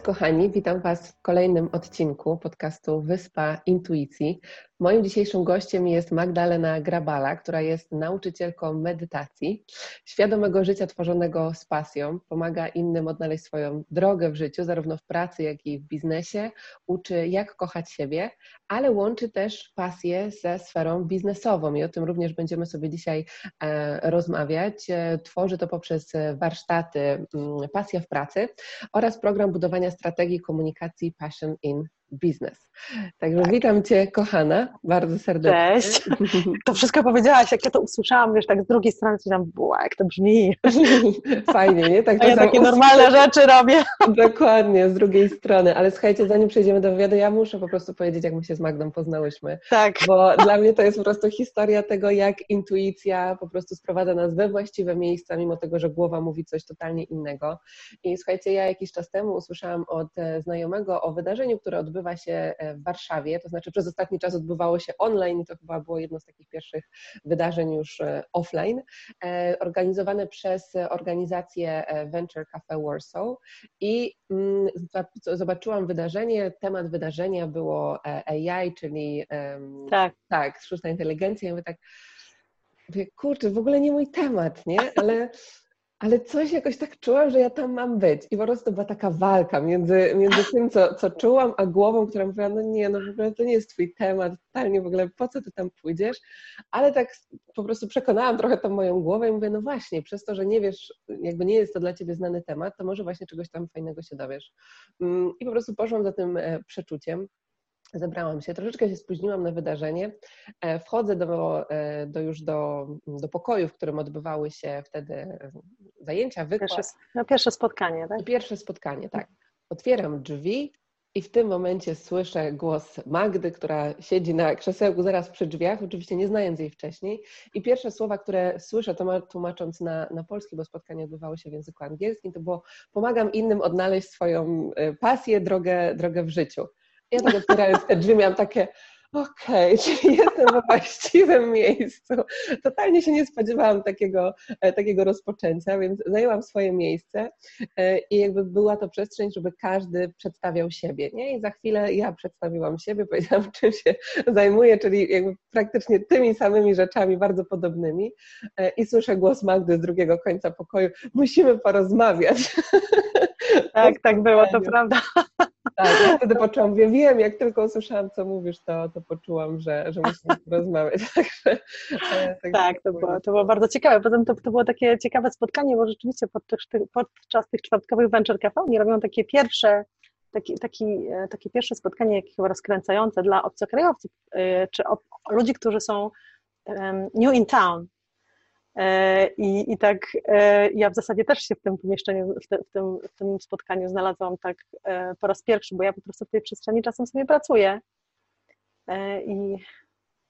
Cześć kochani, witam Was w kolejnym odcinku podcastu Wyspa Intuicji. Moim dzisiejszym gościem jest Magdalena Grabala, która jest nauczycielką medytacji, świadomego życia tworzonego z pasją, pomaga innym odnaleźć swoją drogę w życiu, zarówno w pracy, jak i w biznesie, uczy jak kochać siebie, ale łączy też pasję ze sferą biznesową. I o tym również będziemy sobie dzisiaj e, rozmawiać. E, tworzy to poprzez warsztaty mm, Pasja w pracy oraz program budowania strategii komunikacji Passion in biznes. Także tak. witam Cię, kochana, bardzo serdecznie. Cześć. To wszystko powiedziałaś, jak ja to usłyszałam, wiesz, tak z drugiej strony tam, była, jak to brzmi. Fajnie, nie? Tak A ja takie normalne rzeczy robię. Dokładnie, z drugiej strony. Ale słuchajcie, zanim przejdziemy do wywiadu, ja muszę po prostu powiedzieć, jak my się z Magdą poznałyśmy. Tak. Bo dla mnie to jest po prostu historia tego, jak intuicja po prostu sprowadza nas we właściwe miejsca, mimo tego, że głowa mówi coś totalnie innego. I słuchajcie, ja jakiś czas temu usłyszałam od e, znajomego o wydarzeniu, które odbyło odbywa się e, w Warszawie, to znaczy przez ostatni czas odbywało się online i to chyba było jedno z takich pierwszych wydarzeń już e, offline, e, organizowane przez organizację Venture Cafe Warsaw. I mm, zobaczyłam wydarzenie, temat wydarzenia było AI, czyli tak, tak sztuczna inteligencja. I mówię tak, kurczę, w ogóle nie mój temat, nie? Ale ale coś jakoś tak czułam, że ja tam mam być. I po prostu była taka walka między, między tym, co, co czułam, a głową, która mówiła, no nie, no w ogóle to nie jest twój temat, totalnie w ogóle po co ty tam pójdziesz? Ale tak po prostu przekonałam trochę tą moją głowę i mówię, no właśnie, przez to, że nie wiesz, jakby nie jest to dla ciebie znany temat, to może właśnie czegoś tam fajnego się dowiesz. Mm, I po prostu poszłam za tym e, przeczuciem zebrałam się, troszeczkę się spóźniłam na wydarzenie. E, wchodzę do, e, do już do, do pokoju, w którym odbywały się wtedy zajęcia, wykład. Pierwsze, no pierwsze spotkanie, tak? Pierwsze spotkanie, tak. Otwieram drzwi i w tym momencie słyszę głos Magdy, która siedzi na krzesełku zaraz przy drzwiach, oczywiście nie znając jej wcześniej. I pierwsze słowa, które słyszę, to tłumacząc na, na polski, bo spotkanie odbywało się w języku angielskim, to było pomagam innym odnaleźć swoją e, pasję, drogę, drogę w życiu. Ja tak otwierając te drzwi miałam takie, okej, okay, czyli jestem we właściwym miejscu. Totalnie się nie spodziewałam takiego, e, takiego rozpoczęcia, więc zajęłam swoje miejsce e, i jakby była to przestrzeń, żeby każdy przedstawiał siebie. Nie? I za chwilę ja przedstawiłam siebie, powiedziałam, czym się zajmuję, czyli jakby praktycznie tymi samymi rzeczami, bardzo podobnymi. E, I słyszę głos Magdy z drugiego końca pokoju, musimy porozmawiać. Tak, tak było, to prawda. Tak, ja wtedy poczułam, wiem, wiem, jak tylko usłyszałam, co mówisz, to, to poczułam, że, że musimy porozmawiać. Także, tak, tak to, było, to było bardzo ciekawe. Potem to, to było takie ciekawe spotkanie, bo rzeczywiście podczas tych, podczas tych czwartkowych Venture Cafe oni robią takie pierwsze taki, taki, e, takie pierwsze spotkanie chyba rozkręcające dla obcokrajowców, e, czy ob, ludzi, którzy są new in town, E, I, I tak e, ja w zasadzie też się w tym pomieszczeniu, w, te, w, tym, w tym spotkaniu znalazłam tak e, po raz pierwszy, bo ja po prostu w tej przestrzeni czasem sobie pracuję. I,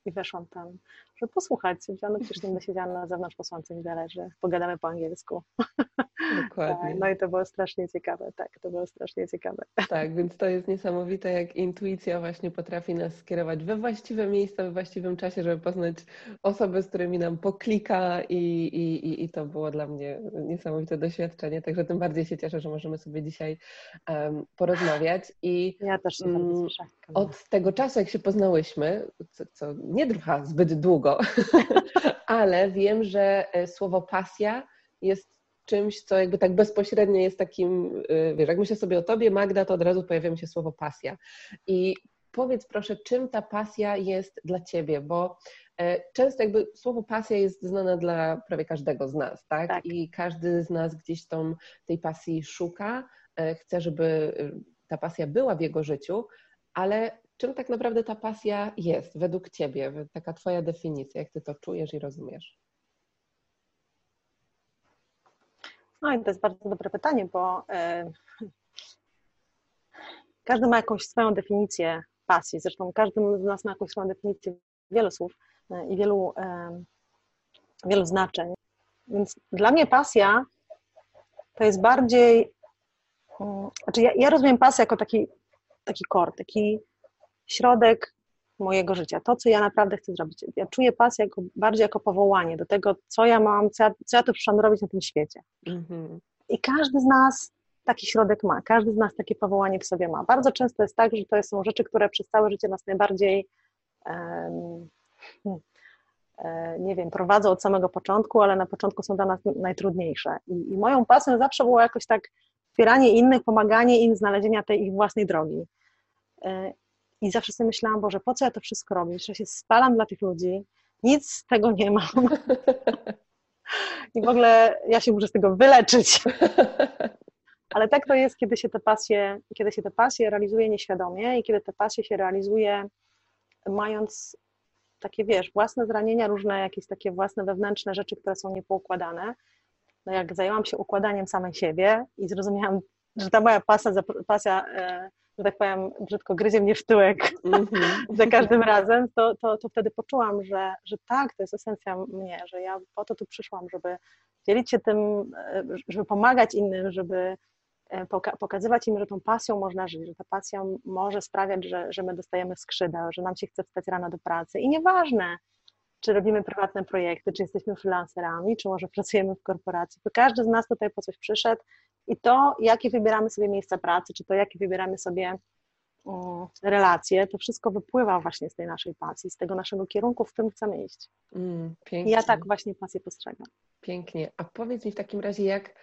i weszłam tam, żeby posłuchać. Wziąłem, przecież nie będę siedziała na zewnątrz po słońcu, mi zależy. Pogadamy po angielsku. Dokładnie. No i to było strasznie ciekawe, tak, to było strasznie ciekawe. Tak, więc to jest niesamowite, jak intuicja właśnie potrafi nas skierować we właściwe miejsca, we właściwym czasie, żeby poznać osoby, z którymi nam poklika i, i, i to było dla mnie niesamowite doświadczenie, także tym bardziej się cieszę, że możemy sobie dzisiaj um, porozmawiać. I ja też się bardzo cieszę. Od tego czasu, jak się poznałyśmy, co, co nie trwa zbyt długo, ale wiem, że e, słowo pasja jest czymś, co jakby tak bezpośrednio jest takim, y, wiesz, jak myślę sobie o tobie, Magda, to od razu pojawia mi się słowo pasja. I powiedz proszę, czym ta pasja jest dla ciebie, bo e, często jakby słowo pasja jest znane dla prawie każdego z nas, tak? tak. I każdy z nas gdzieś tą, tej pasji szuka, e, chce, żeby ta pasja była w jego życiu, ale czym tak naprawdę ta pasja jest według ciebie, taka twoja definicja, jak ty to czujesz i rozumiesz? No i to jest bardzo dobre pytanie, bo e, każdy ma jakąś swoją definicję pasji. Zresztą każdy z nas ma jakąś swoją definicję wielu słów e, i wielu, e, wielu znaczeń. Więc dla mnie pasja to jest bardziej. Mm, znaczy ja, ja rozumiem pasję jako taki, taki core, taki środek mojego życia, to, co ja naprawdę chcę zrobić. Ja czuję pasję jako, bardziej jako powołanie do tego, co ja mam, co ja, co ja tu przyszłam robić na tym świecie. Mm-hmm. I każdy z nas taki środek ma, każdy z nas takie powołanie w sobie ma. Bardzo często jest tak, że to są rzeczy, które przez całe życie nas najbardziej um, nie wiem, prowadzą od samego początku, ale na początku są dla nas najtrudniejsze. I, i moją pasją zawsze było jakoś tak wspieranie innych, pomaganie im, znalezienia tej ich własnej drogi. I zawsze sobie myślałam, Boże, po co ja to wszystko robię? Że się spalam dla tych ludzi, nic z tego nie mam. I w ogóle ja się muszę z tego wyleczyć. Ale tak to jest, kiedy się te pasje, kiedy się te pasje realizuje nieświadomie i kiedy te pasje się realizuje mając takie, wiesz, własne zranienia, różne jakieś takie własne wewnętrzne rzeczy, które są niepoukładane. No jak zajęłam się układaniem samej siebie i zrozumiałam, że ta moja pasja, pasja e, że tak powiem, brzydko gryzie mnie w tyłek mm -hmm. za każdym razem, to, to, to wtedy poczułam, że, że tak, to jest esencja mnie, że ja po to tu przyszłam, żeby dzielić się tym, e, żeby pomagać innym, żeby e, pokazywać im, że tą pasją można żyć, że ta pasja może sprawiać, że, że my dostajemy skrzydeł, że nam się chce wstać rano do pracy i nieważne, czy robimy prywatne projekty, czy jesteśmy freelancerami, czy może pracujemy w korporacji, to każdy z nas tutaj po coś przyszedł i to, jakie wybieramy sobie miejsca pracy, czy to, jakie wybieramy sobie relacje, to wszystko wypływa właśnie z tej naszej pasji, z tego naszego kierunku, w którym chcemy iść. Mm, ja tak właśnie pasję postrzegam. Pięknie. A powiedz mi w takim razie, jak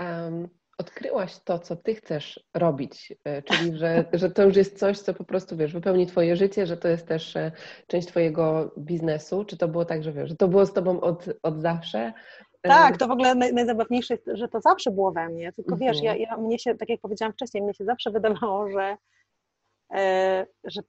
um, odkryłaś to, co ty chcesz robić, e, czyli że, że to już jest coś, co po prostu, wiesz, wypełni twoje życie, że to jest też e, część twojego biznesu, czy to było tak, że wiesz, że to było z tobą od, od zawsze, tak, to w ogóle naj, najzabawniejsze jest, że to zawsze było we mnie, tylko wiesz, ja, mhm. ja, mnie się, tak jak powiedziałam wcześniej, mnie się zawsze wydawało, że, e, że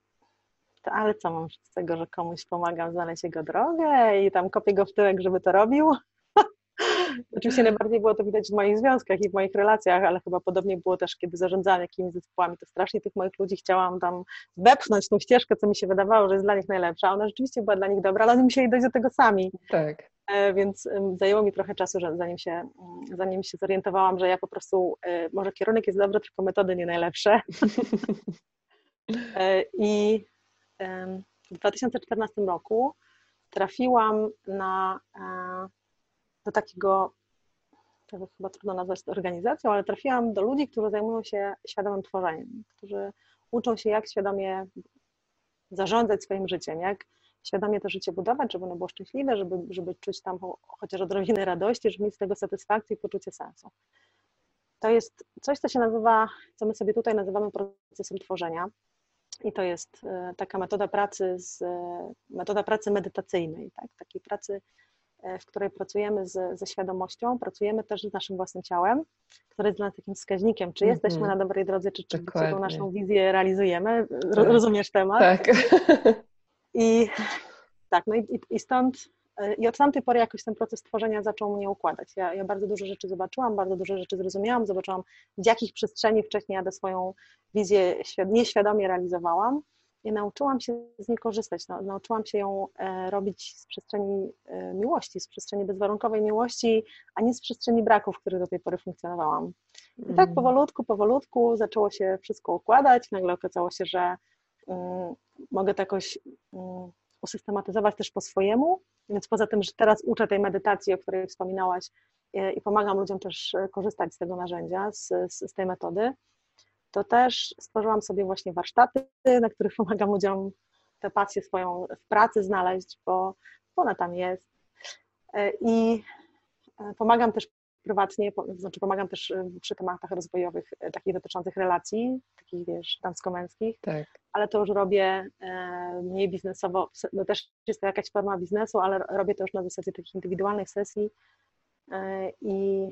to, ale co mam z tego, że komuś pomagam znaleźć jego drogę i tam kopię go w tyłek, żeby to robił? Oczywiście najbardziej było to widać w moich związkach i w moich relacjach, ale chyba podobnie było też, kiedy zarządzałam jakimiś zespołami, to strasznie tych moich ludzi chciałam tam wepchnąć tą ścieżkę, co mi się wydawało, że jest dla nich najlepsza. Ona rzeczywiście była dla nich dobra, ale oni musieli dojść do tego sami. Tak. E, więc zajęło mi trochę czasu, zanim się, mm, zanim się zorientowałam, że ja po prostu, e, może kierunek jest dobry, tylko metody nie najlepsze. E, I w 2014 roku trafiłam na, do takiego, to chyba trudno nazwać organizacją, ale trafiłam do ludzi, którzy zajmują się świadomym tworzeniem, którzy uczą się, jak świadomie zarządzać swoim życiem, jak świadomie to życie budować, żeby ono było szczęśliwe, żeby, żeby czuć tam chociaż odrobinę radości, żeby mieć z tego satysfakcję i poczucie sensu. To jest coś, co się nazywa, co my sobie tutaj nazywamy procesem tworzenia. I to jest e, taka metoda pracy, z, e, metoda pracy medytacyjnej, tak? takiej pracy, e, w której pracujemy z, ze świadomością, pracujemy też z naszym własnym ciałem, które jest dla nas takim wskaźnikiem, czy mm -hmm. jesteśmy na dobrej drodze, czy, czy tą naszą wizję realizujemy. Tak. Rozumiesz temat? Tak. I tak, no i, i stąd e, i od tamtej pory jakoś ten proces tworzenia zaczął mnie układać. Ja, ja, bardzo dużo rzeczy zobaczyłam, bardzo dużo rzeczy zrozumiałam, zobaczyłam w jakich przestrzeni wcześniej ja swoją wizję nieświadomie realizowałam i nauczyłam się z niej korzystać. No, nauczyłam się ją e, robić z przestrzeni e, miłości, z przestrzeni bezwarunkowej miłości, a nie z przestrzeni braków, w których do tej pory funkcjonowałam. I tak mm. powolutku, powolutku zaczęło się wszystko układać. Nagle okazało się, że mm, mogę to jakoś mm, usystematyzować też po swojemu, więc poza tym, że teraz uczę tej medytacji, o której wspominałaś e, i pomagam ludziom też e, korzystać z tego narzędzia, z, z, tej metody, to też stworzyłam sobie właśnie warsztaty, na których pomagam ludziom tę pasję swoją w pracy znaleźć, bo ona tam jest. E, I pomagam też prywatnie, znaczy pomagam też y, przy tematach rozwojowych, y, takich dotyczących relacji, takich wiesz, damsko-męskich, tak. ale to już robię e, mniej biznesowo, no też jest to jakaś forma biznesu, ale robię to już na zasadzie takich indywidualnych sesji e, i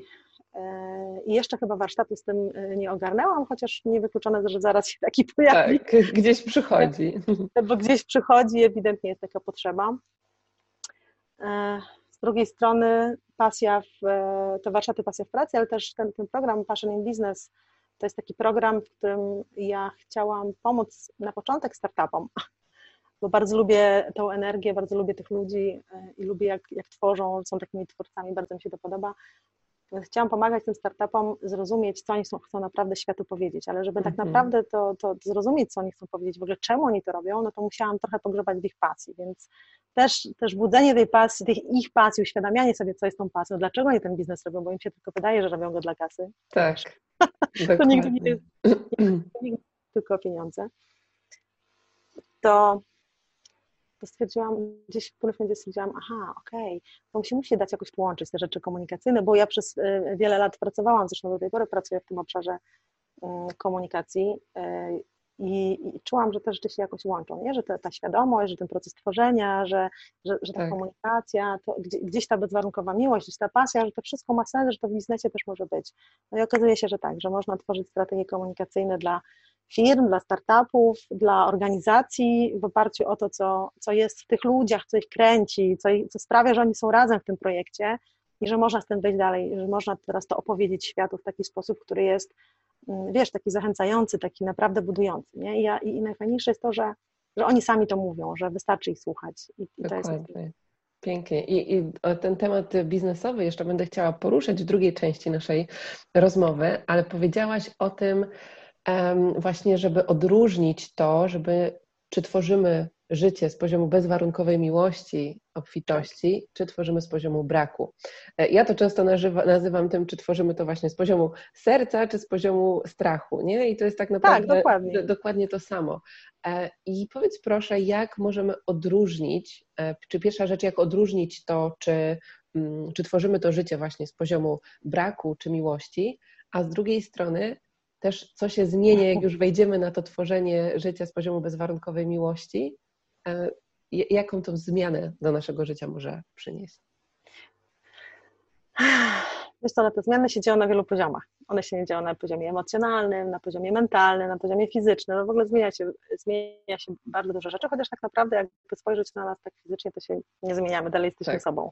e, i jeszcze chyba warsztatu z tym nie ogarnęłam, chociaż niewykluczone, że zaraz się taki pojawi. Tak, gdzieś przychodzi. Bo gdzieś przychodzi, ewidentnie jest taka potrzeba drugiej strony pasja w, te warsztaty pasja w pracy, ale też ten, ten program Passion in Business to jest taki program, w którym ja chciałam pomóc na początek startupom, bo bardzo lubię tą energię, bardzo lubię tych ludzi i lubię jak, jak tworzą, są takimi twórcami, bardzo mi się to podoba chciałam pomagać tym startupom zrozumieć, co oni chcą, chcą naprawdę światu powiedzieć, ale żeby tak mhm. naprawdę to, to zrozumieć, co oni chcą powiedzieć, w ogóle czemu oni to robią, no to musiałam trochę pogrzebać w ich pasji, więc też, też budzenie tej pasji, tych ich pasji, uświadamianie sobie, co jest tą pasją, dlaczego oni ten biznes robią, bo im się tylko wydaje, że robią go dla kasy. Tak. to nigdy nie jest, nie, tylko pieniądze. To to stwierdziłam, gdzieś w którymś momencie stwierdziłam, aha, okej, okay, to musi, musi dać jakoś połączyć te rzeczy komunikacyjne, bo ja przez y, wiele lat pracowałam, zresztą do tej pory pracuję w tym obszarze y, komunikacji y, i, i czułam, że te rzeczy się jakoś łączą, nie? że ta, ta świadomość, że ten proces tworzenia, że, że, że ta tak. komunikacja, to gdzieś ta bezwarunkowa miłość, gdzieś ta pasja, że to wszystko ma sens, że to w biznesie też może być. No i okazuje się, że tak, że można tworzyć strategie komunikacyjne dla firm, dla startupów, dla organizacji w oparciu o to, co, co jest w tych ludziach, co ich kręci, co, co sprawia, że oni są razem w tym projekcie i że można z tym wejść dalej, że można teraz to opowiedzieć światu w taki sposób, który jest, mm, wiesz, taki zachęcający, taki naprawdę budujący. Nie? I, ja, i najfajniejsze jest to, że, że oni sami to mówią, że wystarczy ich słuchać. I, i to jest Pięknie. I, I, ten temat biznesowy jeszcze będę chciała poruszyć w drugiej części naszej rozmowy, ale powiedziałaś o tym, właśnie, żeby odróżnić to, żeby czy tworzymy życie z poziomu bezwarunkowej miłości, obfitości, czy tworzymy z poziomu braku. E, ja to często nazywa, nazywam tym, czy tworzymy to właśnie z poziomu serca, czy z poziomu strachu, nie? I to jest tak naprawdę tak, dokładnie. dokładnie to samo. E, I powiedz proszę, jak możemy odróżnić, e, czy pierwsza rzecz, jak odróżnić to, czy, mm, czy tworzymy to życie właśnie z poziomu braku, czy miłości, a z drugiej strony, też co się zmienia, jak już wejdziemy na to tworzenie życia z poziomu bezwarunkowej miłości, e, jaką tą zmianę do naszego życia może przynieść? Wiesz co, te zmiany się dzieją na wielu poziomach. One się nie dzieją na poziomie emocjonalnym, na poziomie mentalnym, na poziomie fizycznym. No w ogóle zmienia się, zmienia się bardzo dużo rzeczy, chociaż tak naprawdę jakby spojrzeć na nas tak fizycznie, to się nie zmieniamy, dalej jesteśmy tak. sobą.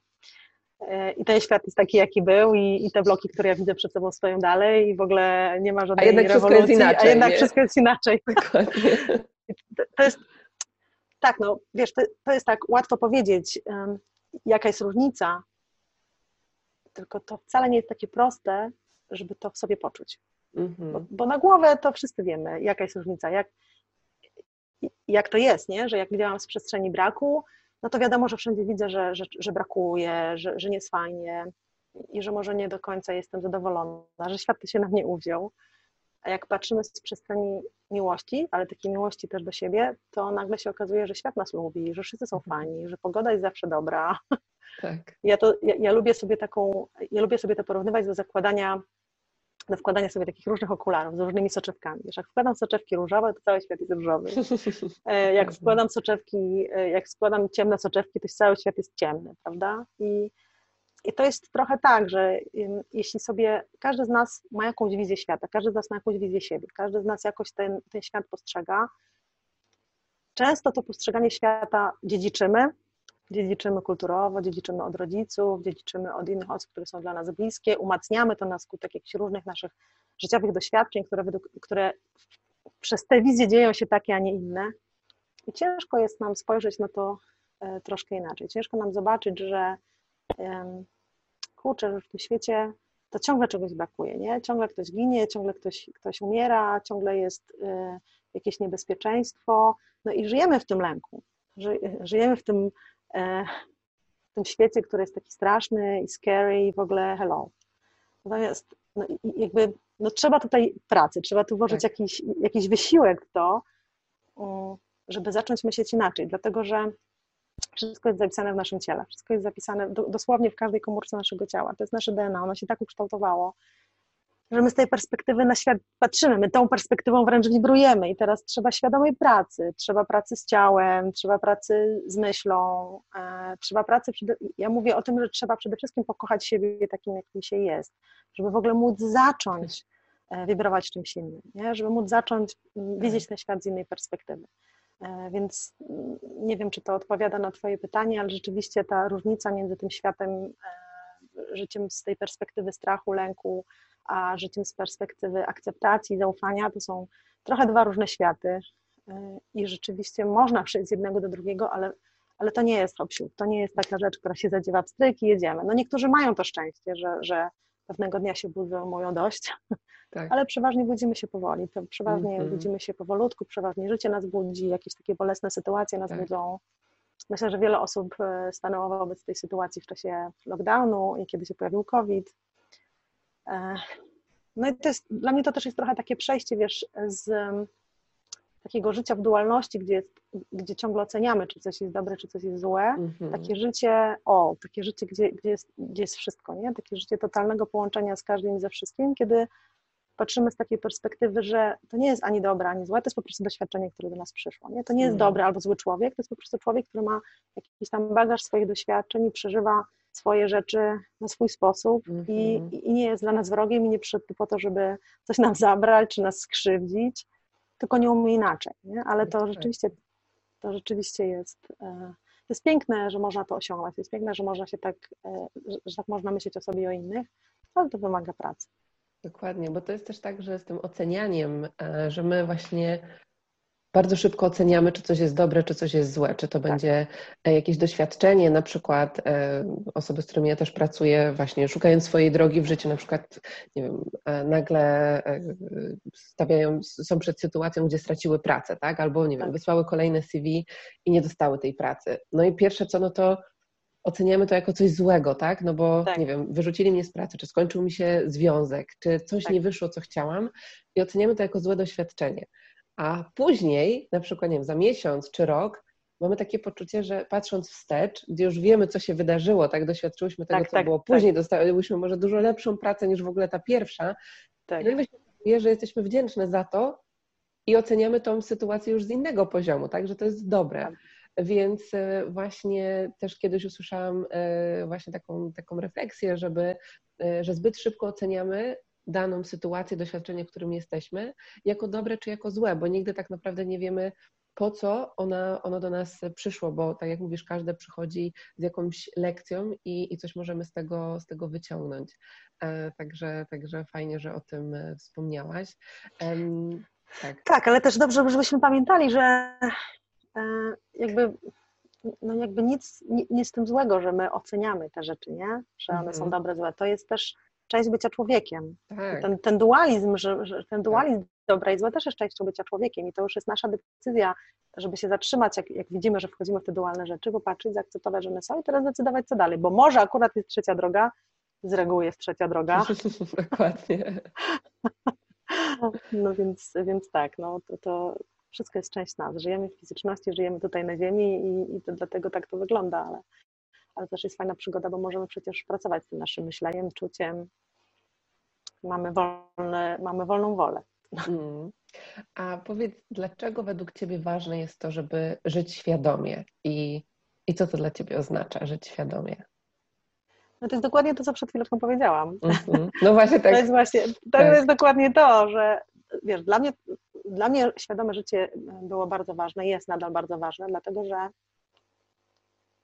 I ten świat jest taki, jaki był, i, i, te bloki, które ja widzę przed sobą, stoją dalej, i w ogóle nie ma żadnej a jednak rewolucji. Wszystko jest inaczej, a jednak nie? wszystko jest inaczej. Dokładnie. To, jest tak, no wiesz, to, to jest tak łatwo powiedzieć, um, jaka jest różnica, tylko to wcale nie jest takie proste, żeby to w sobie poczuć. Mm-hmm. Bo, bo, na głowę to wszyscy wiemy, jaka jest różnica, jak, jak to jest, nie? że jak działam z przestrzeni braku, no to wiadomo, że wszędzie widzę, że, że, że brakuje, że, że nie jest fajnie i że może nie do końca jestem zadowolona, że świat się na mnie uwziął. A jak patrzymy z przestrzeni miłości, ale takiej miłości też do siebie, to nagle się okazuje, że świat nas lubi, że wszyscy są mhm. fajni, że pogoda jest zawsze dobra. Tak. Ja, to, ja, ja lubię sobie taką, ja lubię sobie to porównywać do zakładania do wkładania sobie takich różnych okularów z różnymi soczewkami. Wiesz, jak wkładam soczewki różowe, to cały świat jest różowy. E, jak wkładam soczewki, e, jak składam ciemne soczewki, to cały świat jest ciemny, prawda? I, i to jest trochę tak, że jeśli sobie, każdy z nas ma jakąś wizję świata, każdy z nas ma jakąś wizję siebie, każdy z nas jakoś ten, ten świat postrzega, często to postrzeganie świata dziedziczymy, dziedziczymy kulturowo, dziedziczymy od rodziców, dziedziczymy od innych osób, które są dla nas bliskie, umacniamy to na skutek jakichś różnych naszych życiowych doświadczeń, które, według, które przez te wizje dzieją się takie, a nie inne. I ciężko jest nam spojrzeć na to e, troszkę inaczej. Ciężko nam zobaczyć, że kurczę, że w tym świecie to ciągle czegoś brakuje, nie? Ciągle ktoś ginie, ciągle ktoś, ktoś umiera, ciągle jest e, jakieś niebezpieczeństwo, no i żyjemy w tym lęku. Żyjemy w tym w tym świecie, który jest taki straszny i scary i w ogóle hello. Natomiast no, jakby, no, trzeba tutaj pracy, trzeba tu włożyć tak. jakiś, jakiś wysiłek w to, żeby zacząć myśleć inaczej, dlatego że wszystko jest zapisane w naszym ciele, wszystko jest zapisane dosłownie w każdej komórce naszego ciała. To jest nasze DNA, ono się tak ukształtowało, że my z tej perspektywy na świat patrzymy, my tą perspektywą wręcz wibrujemy i teraz trzeba świadomej pracy, trzeba pracy z ciałem, trzeba pracy z myślą, e, trzeba pracy, przede, ja mówię o tym, że trzeba przede wszystkim pokochać siebie takim, jakim się jest, żeby w ogóle móc zacząć e, wibrować czymś innym, nie? żeby móc zacząć widzieć ten świat z innej perspektywy. Więc nie wiem, czy to odpowiada na Twoje pytanie, ale rzeczywiście ta różnica między tym światem, życiem z tej perspektywy strachu, lęku, a życiem z perspektywy akceptacji, zaufania, to są trochę dwa różne światy. I rzeczywiście można przejść z jednego do drugiego, ale, ale to nie jest hop To nie jest taka rzecz, która się zadziewa w stryk i jedziemy. No niektórzy mają to szczęście, że, że pewnego dnia się budzą, mówią dość, tak. ale przeważnie budzimy się powoli, przeważnie mm -hmm. budzimy się powolutku, przeważnie życie nas budzi, jakieś takie bolesne sytuacje nas tak. budzą. Myślę, że wiele osób e, stanęło wobec tej sytuacji w czasie lockdownu i kiedy się pojawił COVID. E, no i to jest, dla mnie to też jest trochę takie przejście, wiesz, z takiego życia w dualności, gdzie, jest, gdzie ciągle oceniamy, czy coś jest dobre, czy coś jest złe, mm-hmm. takie życie, o, takie życie, gdzie, gdzie, jest, gdzie jest wszystko, nie? Takie życie totalnego połączenia z każdym i ze wszystkim, kiedy patrzymy z takiej perspektywy, że to nie jest ani dobre, ani złe, to jest po prostu doświadczenie, które do nas przyszło. Nie? To nie jest mm. dobry albo zły człowiek, to jest po prostu człowiek, który ma jakiś tam bagaż swoich doświadczeń i przeżywa swoje rzeczy na swój sposób mm-hmm. i, mhm. i nie jest dla nas wrogiem i nie przyszedł po to, żeby coś nam zabrać, czy nas skrzywdzić tylko nie umie inaczej, nie? ale to rzeczywiście, to rzeczywiście jest, e, to jest piękne, że można to osiągnąć, to jest piękne, że można się tak, e, że tak można myśleć o sobie i o innych, ale to wymaga pracy. Dokładnie, bo to jest też tak, że z tym ocenianiem, e, że my właśnie bardzo szybko oceniamy, czy coś jest dobre, czy coś jest złe, czy to tak. będzie e, jakieś doświadczenie, na przykład e, osoby, z którymi ja też pracuję, właśnie szukając swojej drogi w życiu, na przykład, nie wiem, e, nagle stawiają, są przed sytuacją, gdzie straciły pracę, tak, albo, nie wiem, tak. wysłały kolejne CV i nie dostały tej pracy. No i pierwsze co, no to oceniamy to jako coś złego, tak? No bo, tak. nie wiem, wyrzucili mnie z pracy, czy skończył mi się związek, czy coś tak. nie wyszło, co chciałam i oceniamy to jako złe doświadczenie. A później, na przykład, nie wiem, za miesiąc czy rok, mamy takie poczucie, że patrząc wstecz, gdzie już wiemy, co się wydarzyło, tak doświadczyłyśmy tego, tak, co tak, było później, tak. dostałyśmy może dużo lepszą pracę niż w ogóle ta pierwsza. Tak. I nagle się okazuje, że jesteśmy wdzięczne za to i oceniamy tą sytuację już z innego poziomu, tak, że to jest dobre. Tak. Więc e, właśnie też kiedyś usłyszałam e, właśnie taką, taką refleksję, żeby, e, że zbyt szybko oceniamy daną sytuację, doświadczenie, w którym jesteśmy, jako dobre czy jako złe, bo nigdy tak naprawdę nie wiemy, po co ona, ono do nas przyszło, bo tak jak mówisz, każde przychodzi z jakąś lekcją i, i coś możemy z tego, z tego wyciągnąć. E, także, także fajnie, że o tym e, wspomniałaś. E, tak. tak, ale też dobrze, żebyśmy pamiętali, że e, jakby no jakby nic, nic z tym złego, że my oceniamy te rzeczy, nie? Że one są mhm. dobre, złe. To jest też część bycia człowiekiem. Tak. Ten, ten dualizm, że, że ten dualizm tak. dobra i zła też jest częścią bycia człowiekiem i to już jest nasza decyzja, żeby się zatrzymać, jak, jak widzimy, że wchodzimy w te dualne rzeczy, popatrzeć, zaakceptować, że one są i teraz decydować, co dalej, bo może akurat jest trzecia droga, z reguły jest trzecia droga. Dokładnie. no więc, więc tak, no to, to wszystko jest część nas. Żyjemy w fizyczności, żyjemy tutaj na ziemi i, i to dlatego tak to wygląda, ale ale też jest fajna przygoda, bo możemy przecież pracować z tym naszym myśleniem, czuciem. Mamy, wolne, mamy wolną wolę. Mm. A powiedz, dlaczego według Ciebie ważne jest to, żeby żyć świadomie i, i co to dla Ciebie oznacza, żyć świadomie? No to jest dokładnie to, co przed chwileczką powiedziałam. Mm-hmm. No właśnie tak. To jest właśnie, to tak. jest dokładnie to, że wiesz, dla mnie, dla mnie świadome życie było bardzo ważne, jest nadal bardzo ważne, dlatego że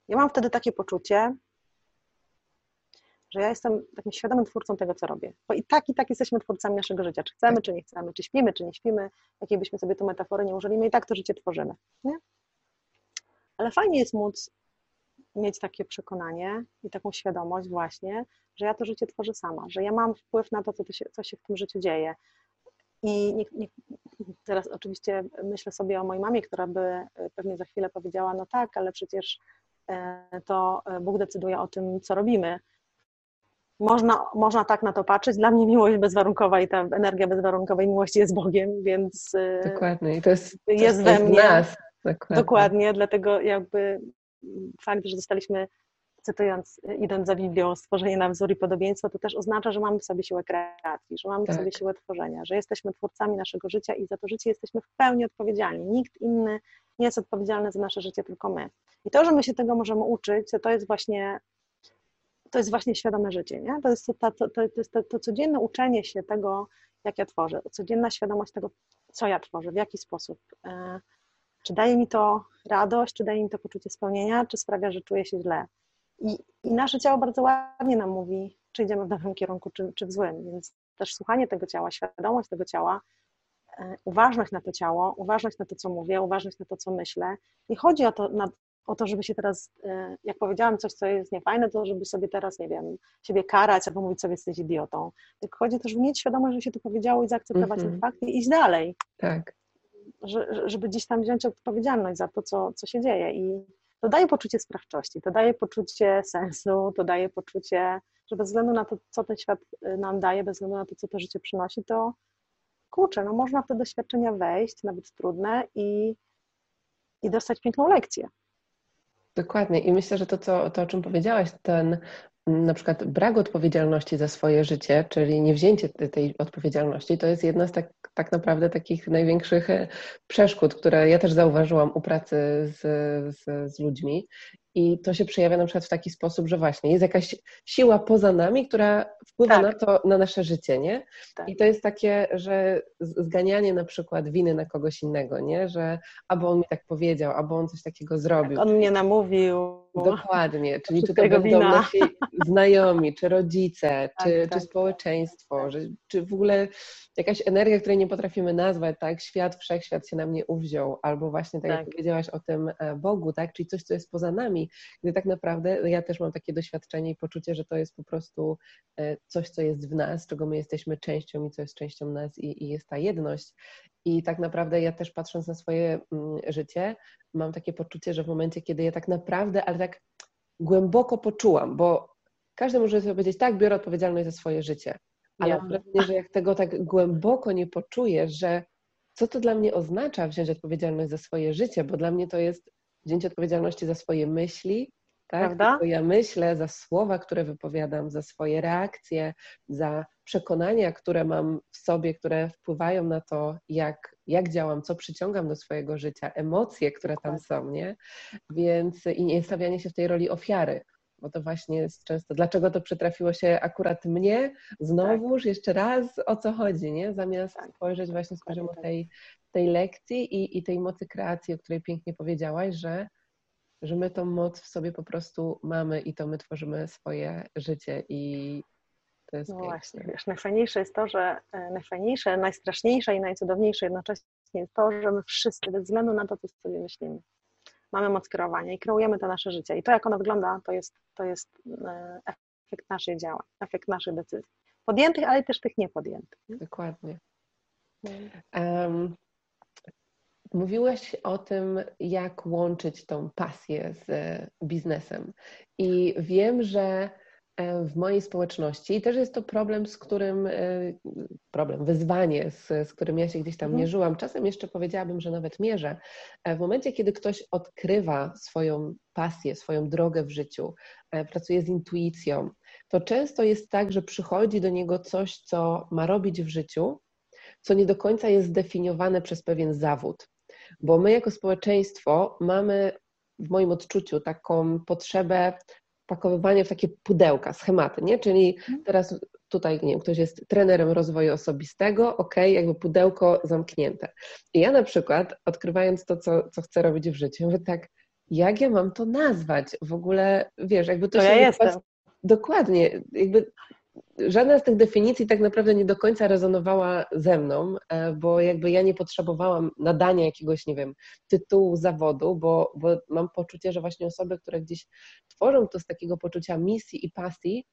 ja mam wtedy takie poczucie, że ja jestem takim świadomym twórcą tego, co robię. Bo i tak, i tak jesteśmy twórcami naszego życia. Czy chcemy, czy nie chcemy, czy śpimy, czy nie śpimy, jakiej byśmy sobie tu metafory nie użyli, my i tak to życie tworzymy. Nie? Ale fajnie jest móc mieć takie przekonanie i taką świadomość właśnie, że ja to życie tworzę sama, że ja mam wpływ na to, co, to się, co się w tym życiu dzieje. I nie, nie, teraz oczywiście myślę sobie o mojej mamie, która by pewnie za chwilę powiedziała, no tak, ale przecież E, to e, Bóg decyduje o tym, co robimy. Można, można tak na to patrzeć. Dla mnie miłość bezwarunkowa i ta energia bezwarunkowej miłości jest Bogiem, więc e, Dokładnie. I to jest, to jest we mnie. Nas. Dokładnie. Dokładnie, dlatego jakby fakt, że zostaliśmy cytując, idąc za Biblią, stworzenie na wzór i podobieństwo, to też oznacza, że mamy w sobie siłę kreacji, że mamy tak. w sobie siłę tworzenia, że jesteśmy twórcami naszego życia i za to życie jesteśmy w pełni odpowiedzialni. Nikt inny nie jest odpowiedzialny za nasze życie, tylko my. I to, że my się tego możemy uczyć, to jest właśnie to jest właśnie świadome życie, nie? To jest to, to, to, to, jest to, to codzienne uczenie się tego, jak ja tworzę, codzienna świadomość tego, co ja tworzę, w jaki sposób. E, Czy daje mi to radość, czy daje mi to poczucie spełnienia, czy sprawia, że czuję się źle. I, i nasze ciało bardzo ładnie nam mówi, czy idziemy w dobrym kierunku, czy, czy w złym. Więc też słuchanie tego ciała, świadomość tego ciała, e, uważność na to ciało, uważność na to, co mówię, uważność na to, co myślę. Nie chodzi o to, na, o to, żeby się teraz, e, jak powiedziałam coś, co jest niefajne, to żeby sobie teraz, nie wiem, siebie karać albo mówić sobie, jesteś idiotą. Tylko chodzi też, żeby mieć świadomość, że się to powiedziało i zaakceptować mm -hmm. ten fakt i iść dalej. Tak. Że, żeby gdzieś tam wziąć odpowiedzialność za to, co, co się dzieje. I to daje poczucie sprawczości, to daje poczucie sensu, to daje poczucie, że bez względu na to, co ten świat y, nam daje, bez względu na to, co to życie przynosi, to kurczę, no można w te doświadczenia wejść, nawet trudne i, i dostać piękną lekcję. Dokładnie. I myślę, że to, co, to, o czym powiedziałaś, ten na przykład brak odpowiedzialności za swoje życie, czyli nie wzięcie tej odpowiedzialności, to jest jedna z tak, tak naprawdę takich największych e, przeszkód, które ja też zauważyłam u pracy z, z, z ludźmi. I to się przejawia na przykład w taki sposób, że właśnie jest jakaś siła poza nami, która wpływa tak. na to, na nasze życie, nie? Tak. I to jest takie, że zganianie na przykład winy na kogoś innego, nie? Że albo on mi tak powiedział, albo on coś takiego zrobił. Tak, on mnie namówił. Dokładnie, czyli czy to będą wina. nasi znajomi, czy rodzice, tak, czy, czy tak. społeczeństwo, że, czy w ogóle jakaś energia, której nie potrafimy nazwać, tak? Świat, wszechświat się na mnie uwziął, albo właśnie tak, jak tak. powiedziałaś o tym e, Bogu, tak? Czyli coś, co jest poza nami, gdy tak naprawdę ja też mam takie doświadczenie i poczucie, że to jest po prostu e, coś, co jest w nas, czego my jesteśmy częścią i co jest częścią nas i, i jest ta jedność. I tak naprawdę ja też patrząc na swoje mm, życie, mam takie poczucie, że w momencie, kiedy ja tak naprawdę, ale tak głęboko poczułam, bo każdy może sobie powiedzieć, tak, biorę odpowiedzialność za swoje życie, ale mam wrażenie, że jak tego tak głęboko nie poczuję, że co to dla mnie oznacza wziąć odpowiedzialność za swoje życie, bo dla mnie to jest wzięcie odpowiedzialności za swoje myśli, tak? Prawda? ja myślę, za słowa, które wypowiadam, za swoje reakcje, za przekonania, które mam w sobie, które wpływają na to, jak, jak działam, co przyciągam do swojego życia, emocje, które tam są, nie? Więc i nie stawianie się w tej roli ofiary bo to właśnie jest często, dlaczego to przytrafiło się akurat mnie, znowuż, tak. jeszcze raz, o co chodzi, nie? Zamiast tak. spojrzeć właśnie z poziomu tak. tej, tej lekcji i, i tej mocy kreacji, o której pięknie powiedziałaś, że, że my tą moc w sobie po prostu mamy i to my tworzymy swoje życie i to jest No piękne. właśnie, wiesz, najfajniejsze jest to, że e, najfajniejsze, najstraszniejsze i najcudowniejsze jednocześnie jest to, że my wszyscy, bez względu na to, co sobie myślimy, mamy moc kierowania i kreujemy to nasze życie. I to, jak ono wygląda, to jest, to jest e, efekt naszych działań, efekt naszych decyzji. Podjętych, ale też tych niepodjętych. Nie? Dokładnie. Um, mówiłeś o tym, jak łączyć tą pasję z biznesem. I wiem, że E, w mojej społeczności i też jest to problem, z którym, e, problem, wyzwanie, z, z którym ja się gdzieś tam mhm. mierzyłam. Czasem jeszcze powiedziałabym, że nawet mierzę. E, w momencie, kiedy ktoś odkrywa swoją pasję, swoją drogę w życiu, pracuje z intuicją, to często jest tak, że przychodzi do niego coś, co ma robić w życiu, co nie do końca jest zdefiniowane przez pewien zawód. Bo my jako społeczeństwo mamy w moim odczuciu taką potrzebę pakowywanie w takie pudełka, schematy, nie? Czyli mhm. teraz tutaj, nie wiem, ktoś jest trenerem rozwoju osobistego, ok, jakby pudełko zamknięte. I ja na przykład, odkrywając to, co, co chcę robić w życiu, mówię tak, jak ja mam to nazwać? W ogóle, wiesz, jakby to, to się... Ja jestem. Dokładnie, jakby żadna z tych definicji tak naprawdę nie do końca rezonowała ze mną, e, bo jakby ja nie potrzebowałam nadania jakiegoś, nie wiem, tytułu zawodu, bo, bo mam poczucie, że właśnie osoby, które gdzieś tworzą to z takiego poczucia misji i pasji,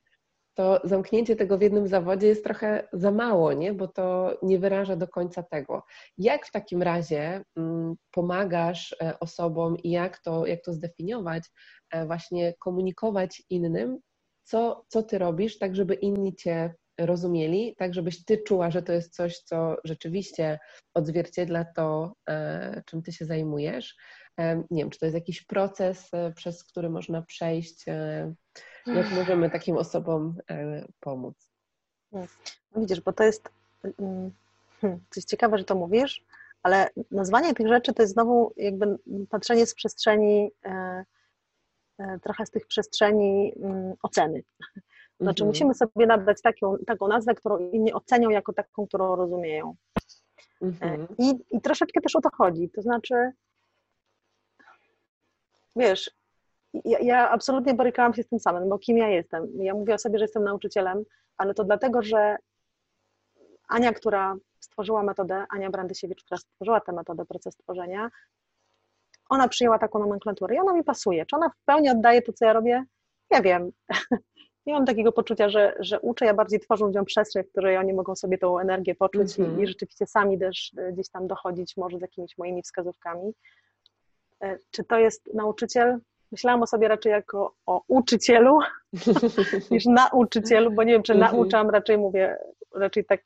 to zamknięcie tego w jednym zawodzie jest trochę za mało, nie? bo to nie wyraża do końca tego. Jak w takim razie mm, pomagasz e, osobom i jak to, jak to zdefiniować, e, właśnie komunikować innym, co, co ty robisz, tak żeby inni cię rozumieli, tak żebyś ty czuła, że to jest coś, co rzeczywiście odzwierciedla to, e, czym ty się zajmujesz. E, nie wiem, czy to jest jakiś proces, e, przez który można przejść, jak możemy takim osobom pomóc. No widzisz, bo to jest mm, hmm, coś ciekawe, że to mówisz, ale nazwanie tych rzeczy to jest znowu jakby patrzenie z przestrzeni trochę z tych przestrzeni mm, oceny. Znaczy, mhm. musimy sobie nadać taką, taką nazwę, którą inni ocenią jako taką, którą rozumieją. E, mhm. I, I troszeczkę też o to chodzi. To znaczy, wiesz, ja, ja, absolutnie borykałam się z tym samym, bo kim ja jestem? Ja mówię o sobie, że jestem nauczycielem, ale to dlatego, że Ania, która stworzyła metodę, Ania Brandysiewicz, która stworzyła tę metodę, proces tworzenia, ona przyjęła taką nomenklaturę i ona mi pasuje. Czy ona w pełni oddaje to, co ja robię? Nie wiem. Nie mam takiego poczucia, że, że uczę, ja bardziej tworzę ludziom przestrzeń, w której oni mogą sobie tą energię poczuć mm -hmm. i, i, rzeczywiście sami też e, gdzieś tam dochodzić może z jakimiś moimi wskazówkami. E, czy to jest nauczyciel? Myślałam o sobie raczej jako o uczycielu niż nauczycielu, bo nie wiem, czy -hmm. nauczam, raczej mówię, raczej tak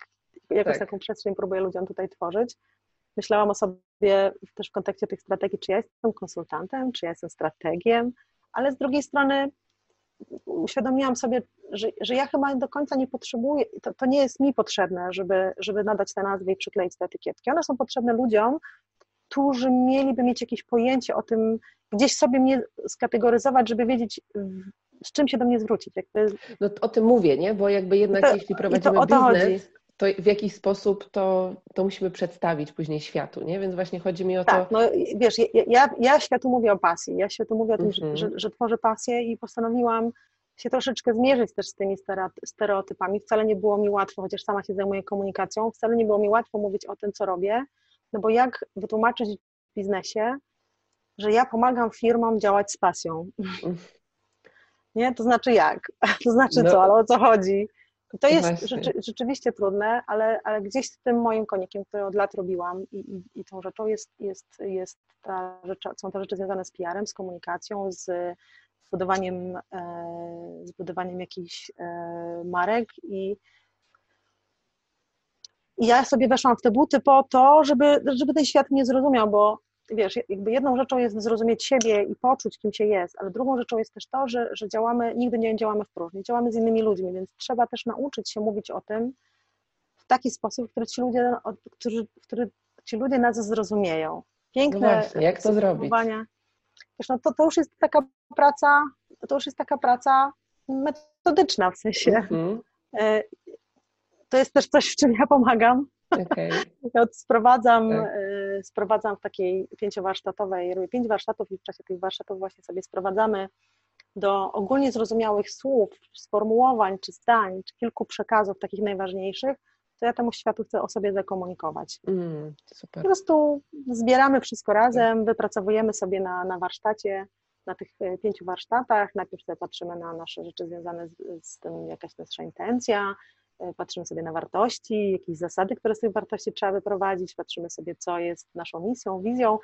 jakoś tak. taką przestrzeń próbuję ludziom tutaj tworzyć. Myślałam o sobie też w kontekście tych strategii, czy ja jestem konsultantem, czy ja jestem strategiem, ale z drugiej strony uświadomiłam sobie, że, że ja chyba do końca nie potrzebuję, to, to nie jest mi potrzebne, żeby, żeby nadać te nazwy i przykleić te etykietki. One są potrzebne ludziom, którzy mieliby mieć jakieś pojęcie o tym, gdzieś sobie mnie skategoryzować, żeby wiedzieć, z czym się do mnie zwrócić. Jakby... No o tym mówię, nie? Bo jakby jednak to, jeśli prowadzimy biznes, chodzi to w jakiś sposób to, to musimy przedstawić później światu, nie? Więc właśnie chodzi mi o tak, to... no wiesz, ja, ja światu mówię o pasji, ja światu mówię o tym, mm -hmm. że, że tworzę pasję i postanowiłam się troszeczkę zmierzyć też z tymi stereotypami. Wcale nie było mi łatwo, chociaż sama się zajmuję komunikacją, wcale nie było mi łatwo mówić o tym, co robię, no bo jak wytłumaczyć w biznesie, że ja pomagam firmom działać z pasją? Mm. Nie? To znaczy jak? To znaczy no. co? Ale o co chodzi? To jest rzeczy, rzeczywiście trudne, ale, ale gdzieś z tym moim konikiem, który od lat robiłam i, i, i tą rzeczą jest, jest, jest ta rzecz, są te rzeczy związane z PR-em, z komunikacją, z, budowaniem, e, z budowaniem jakichś e, marek i, i ja sobie weszłam w te buty po to, żeby, żeby ten świat mnie zrozumiał, bo wiesz, jakby jedną rzeczą jest zrozumieć siebie i poczuć, kim się jest, ale drugą rzeczą jest też to, że, że działamy, nigdy nie działamy w próżni, działamy z innymi ludźmi, więc trzeba też nauczyć się mówić o tym w taki sposób, w który ci ludzie, którzy, w który ci ludzie nas zrozumieją. Piękne no właśnie, jak to zrobić? Wiesz, no to, to już jest taka praca, to już jest taka praca metodyczna w sensie. Mm-hmm. To jest też coś, w czym ja pomagam, Okay. Ja sprowadzam, tak. Y, sprowadzam w takiej pięciowarsztatowej, robię pięć warsztatów i w czasie tych warsztatów właśnie sobie sprowadzamy do ogólnie zrozumiałych słów, sformułowań, czy zdań, czy kilku przekazów takich najważniejszych, to ja temu światu chcę o sobie zakomunikować. Mm, super. Po prostu zbieramy wszystko razem, tak. wypracowujemy sobie na, na warsztacie, na tych y, pięciu warsztatach. Najpierw sobie patrzymy na nasze rzeczy związane z, z tym, jakaś nasza intencja, E, patrzymy sobie na wartości, jakieś zasady, które z tych wartości trzeba wyprowadzić, patrzymy sobie, co jest naszą misją, wizją.